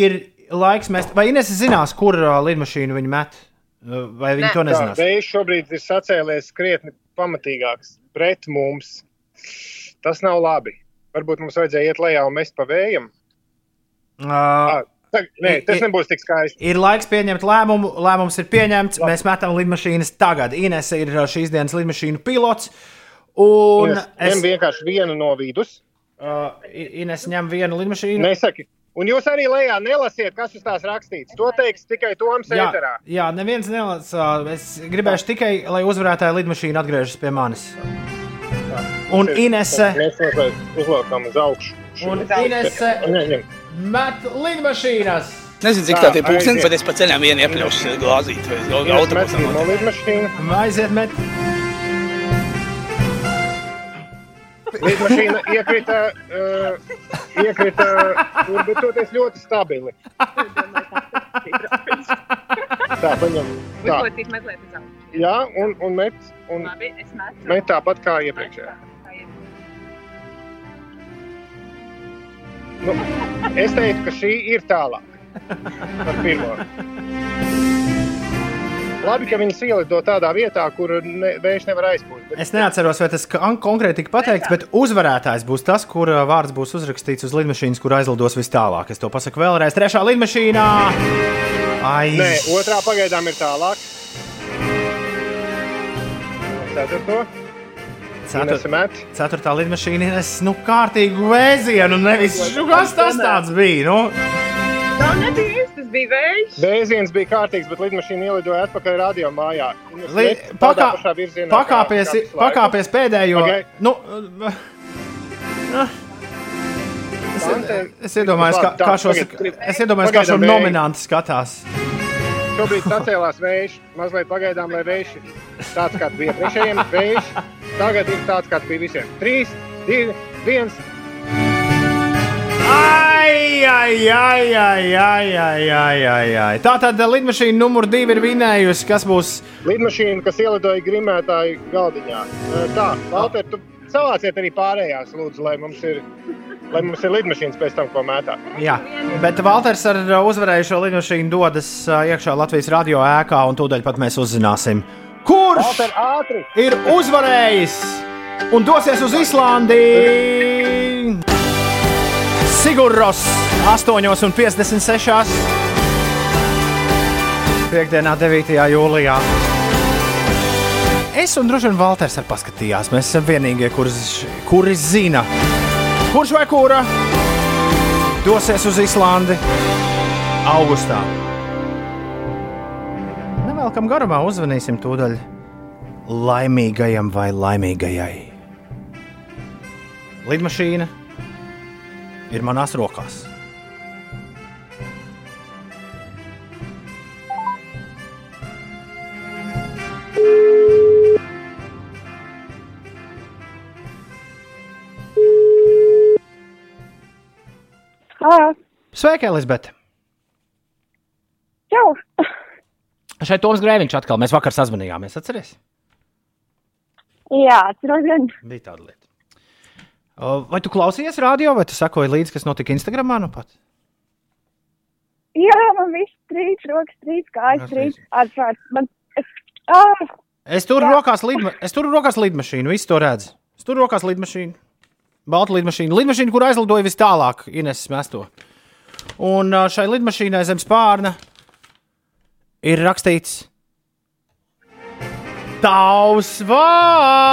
ir laiks mest. Vai Ines zinās, kur uh, lidmašīnu viņi met? Uh, vai viņi to nezinās? Vējš šobrīd ir sacēlies krietni pamatīgāks pret mums. Tas nav labi. Varbūt mums vajadzēja iet lejā un mest pa vējam. Uh, Tag, nē, tas nebūs tik skaisti. Ir laiks pieņemt lēmumu. Lēmums ir pieņemts. Labi. Mēs metam lidmašīnas tagad. Ines ir uh, šīs dienas lidmašīnu pilots. Un Ines, es, ņem vienkārši vienu no vidus. uh, Ines ņem vienu lidmašīnu. Nesaki. Un jūs arī lejā nelasiet, kas uz tās rakstīts. To teiks tikai Toms Jā, Eterā. jā, neviens nelasa. Es gribēšu tikai, lai uzvarētāja lidmašīna atgriežas pie manis. Un Inese, Mēs uzliekam uz augšu. un Inese met lidmašīnas. Nezinu, cik Tā, ir pūkstens, bet es pa ceļam vienu iepļaušu glāzīt vai Ines met autobusā. pirmo lidmašīnu. Aiziet, met. Lidmašīna iekrita, uh, iekrita tur, bet toties ļoti stabili. Tā, paņem. Tā. Uzlocīt mazliet uz augšu. Jā, un, un met, un Labi, es metu. met tāpat kā iepriekšējā. Nu, es teiktu, ka šī ir tālāk. Par pirmo. Labi, ka viņas ielido tādā vietā, kur ne, vējš nevar aizpūst. bet- Es neatceros, vai tas kon- konkrēti tika pateikts, bet uzvarētājs būs tas, kur vārds būs uzrakstīts uz lidmašīnas, kur aizlidos vis tālāk. Es to pasaku vēlreiz. Trešā lidmašīnā! Ai, Nē, otrā pagaidām ir tālāk. Ceturto. Met. Ceturtā lidmašīna ir nu, kārtīgu vēzienu, nevis nu, kas tas tāds bija. Nu, Tā nebija īsti, tas bija vējš. Vēziens bija kārtīgs, bet lidmašīna ielidoja atpakaļ radio mājā. Li, pakā, virzienā kā- pakāpies, kā pakāpies pēdējo. Pagai- Nu, uh, es, es iedomājos, kā, kā šos, es iedomājos, kā šo nominantu skatās. Šobrīd sacēlās vējš, mazliet pagaidām, lai vējš tāds, kāds bija priekšējiem. Vējš tagad ir tāds, kāds bija visiem. Trīs, divi, viens. Ai, ai, ai, ai, ai, ai, ai, ai, ai. Tā tad lidmašīna numur divi ir vinējusi. Kas būs? Lidmašīna, kas ielidoja grimētāju galdiņā. Tā, Valter, tu savāciet arī pārējās, lūdzu, lai mums ir, lai mums ir lidmašīnas pēc tam, ko mētā. Jā, bet Valters ar uzvarējušo lidmašīnu dodas iekšā Latvijas radio ēkā, un tūdaļ pat mēs uzzināsim, kurš ir uzvarējis un dosies uz Islandi. Sigurros 8,56. Piektdienā, 9. jūlijā. Es un droši vien Valters arī paskatījās. Mēs esam vienīgie, kurš, kuri zina, kurš vai kura dosies uz Islandi augustā. Nevelkam garumā, uzvanīsim tūdaļ laimīgajam vai laimīgajai. Lidmašīna ir manās rokās. Halo, Sveika, Elizabete! čau! Šeit Toms Grēviņš atkal. Mēs vakar sazvanījāmies, atceries? Jā, atceros gan. Bija tāda lieta. Vai tu klausījies radio, vai tu sakoji līdzi, kas notika Instagramā? Nu pat? Jā, man viss trīs, rokas trīs, kājas trīs. Atvērts. Man, es, ah, Es turu rokās, lidma, es turu rokās lidmašīnu, visu to redzu. Es turu rokās lidmašīnu, baltu lidmašīnu, lidmašīnu, kur aizlidoja vis tālāk, Ines mesto. Un šai lidmašīnai zem spārna ir rakstīts Tavs vārds!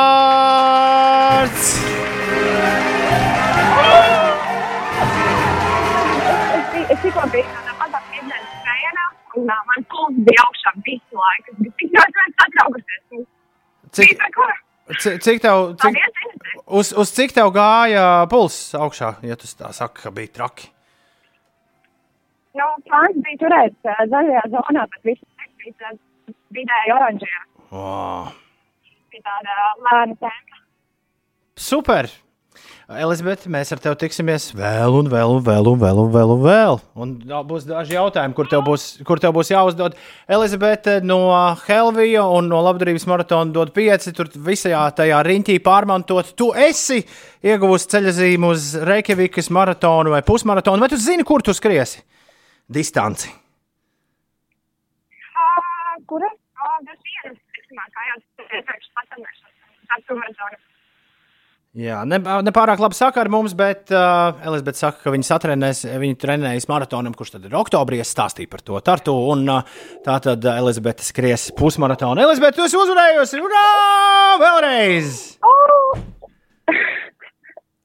Tikko biju tādā mazā piedienas skrējienā, un uh, man pulss bija augšā visu laiku. Es biju tik ļoti, satraukusies. Cik, cik, tev, cik, Paldies, uz, uz cik tev gāja pulss augšā, ja tu tā saki, ka bija traki? Nu, plāns bija turēt uh, zaļajā zonā, bet viss bija vidēji oranžajā. Oh. Bija tāda lēna tempa. Super! Elizabete, mēs ar tevi tiksimies vēl, un vēl, un vēl, un vēl, un vēl. Un, vēl. un būs daži jautājumi, kur tev būs, kur tev būs jāuzdod. Elizabete no Helvija un no Labdarības maratona dod pieci. Tur visajā tajā riņķī pārmantot. Tu esi ieguvusi ceļojumu uz Reikjavikas maratonu vai pusmaratonu, vai tu zini, kur tu skriesi? Distanci. Kura? Tas viens, tiksimāk, kā jau iepriekš pasamēšana. Atsumarzona. Jā, ne, ne pārāk labi saka ar mums, bet uh, Elizabete saka, ka viņi satrenēs, viņi trenējas maratonam, kurš tad ir oktobrī. Es stāstīju par to tartu, un uh, tā tad uh, Elizabete skries pusmaratonu. Elizabete, tu esi uzvarējusi! Urā! Vēlreiz!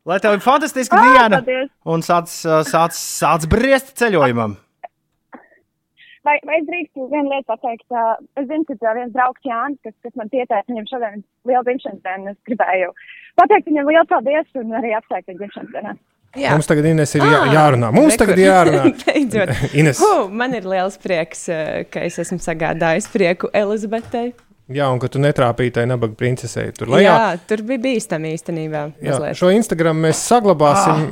Lai tev ir fantastiska Ā, diena! paldies! Un sāc, uh, sāc, sāc briest ceļojumam! Vai, vai es drīkstu vienu lietu pateikt? Uh, es zinu, ka uh, viens draugs Jānis, kas, kas man pieteica, viņam šodien ir liela dzimšanas diena. Es gribēju pateikt viņam lielu paldies un arī apsveikt viņu dzimšanas dienā. Jā. Mums tagad Ines, ir jā, Ā, jārunā. Mums re, tagad kur. jārunā. Ines. Hu, man ir liels prieks, eh, ka es esmu sagādājis prieku Elizabetei. Jā, un ka tu netrāpīji tai nabaga princesei tur lejā. Jā, tur bija bīstami īstenībā. Jā, mazliet. šo Instagram mēs saglabāsim.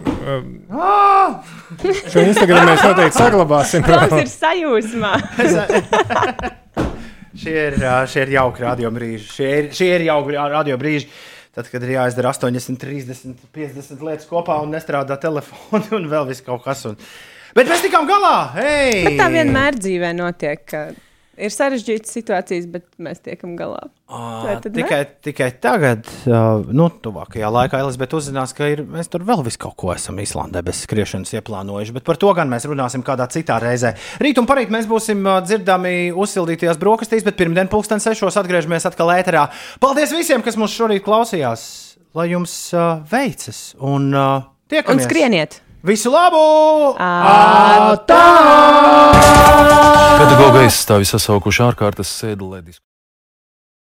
Ah. Uh, šo Instagram mēs noteikti saglabāsim. Klaus ir sajūsmā. Šie ir, šie ir jauki radio brīži. Šie ir, šie ir jauki radio brīži. Tad, kad ir jāizdara 80, 30, 50 lietas kopā un nestrādā telefoni un vēl viss kaut kas. Un... Bet mēs tikām galā! Hei! Bet tā vienmēr dzīvē notiek. ka Ir sarežģītas situācijas, bet mēs tiekam galā. Vai tad ne? Tikai, tikai tagad, nu, tuvākajā laikā Elizabete uzzinās, ka ir, mēs tur vēl visu kaut ko esam Īslandē bez skriešanas ieplānojuši. Bet par to gan mēs runāsim kādā citā reizē. Rīt un parīt mēs būsim dzirdami uzsildītajās brokastīs, bet pirmdien pulksten sešos atgriežamies atkal ēterā. Paldies visiem, kas mūs šorīt klausījās! Lai jums uh, veicas un uh, tiekamies! Un skrieniet! Visu labu! Ā, Pedagoģa aizstāvi sasaukuši ārkārtas lai diskutētu.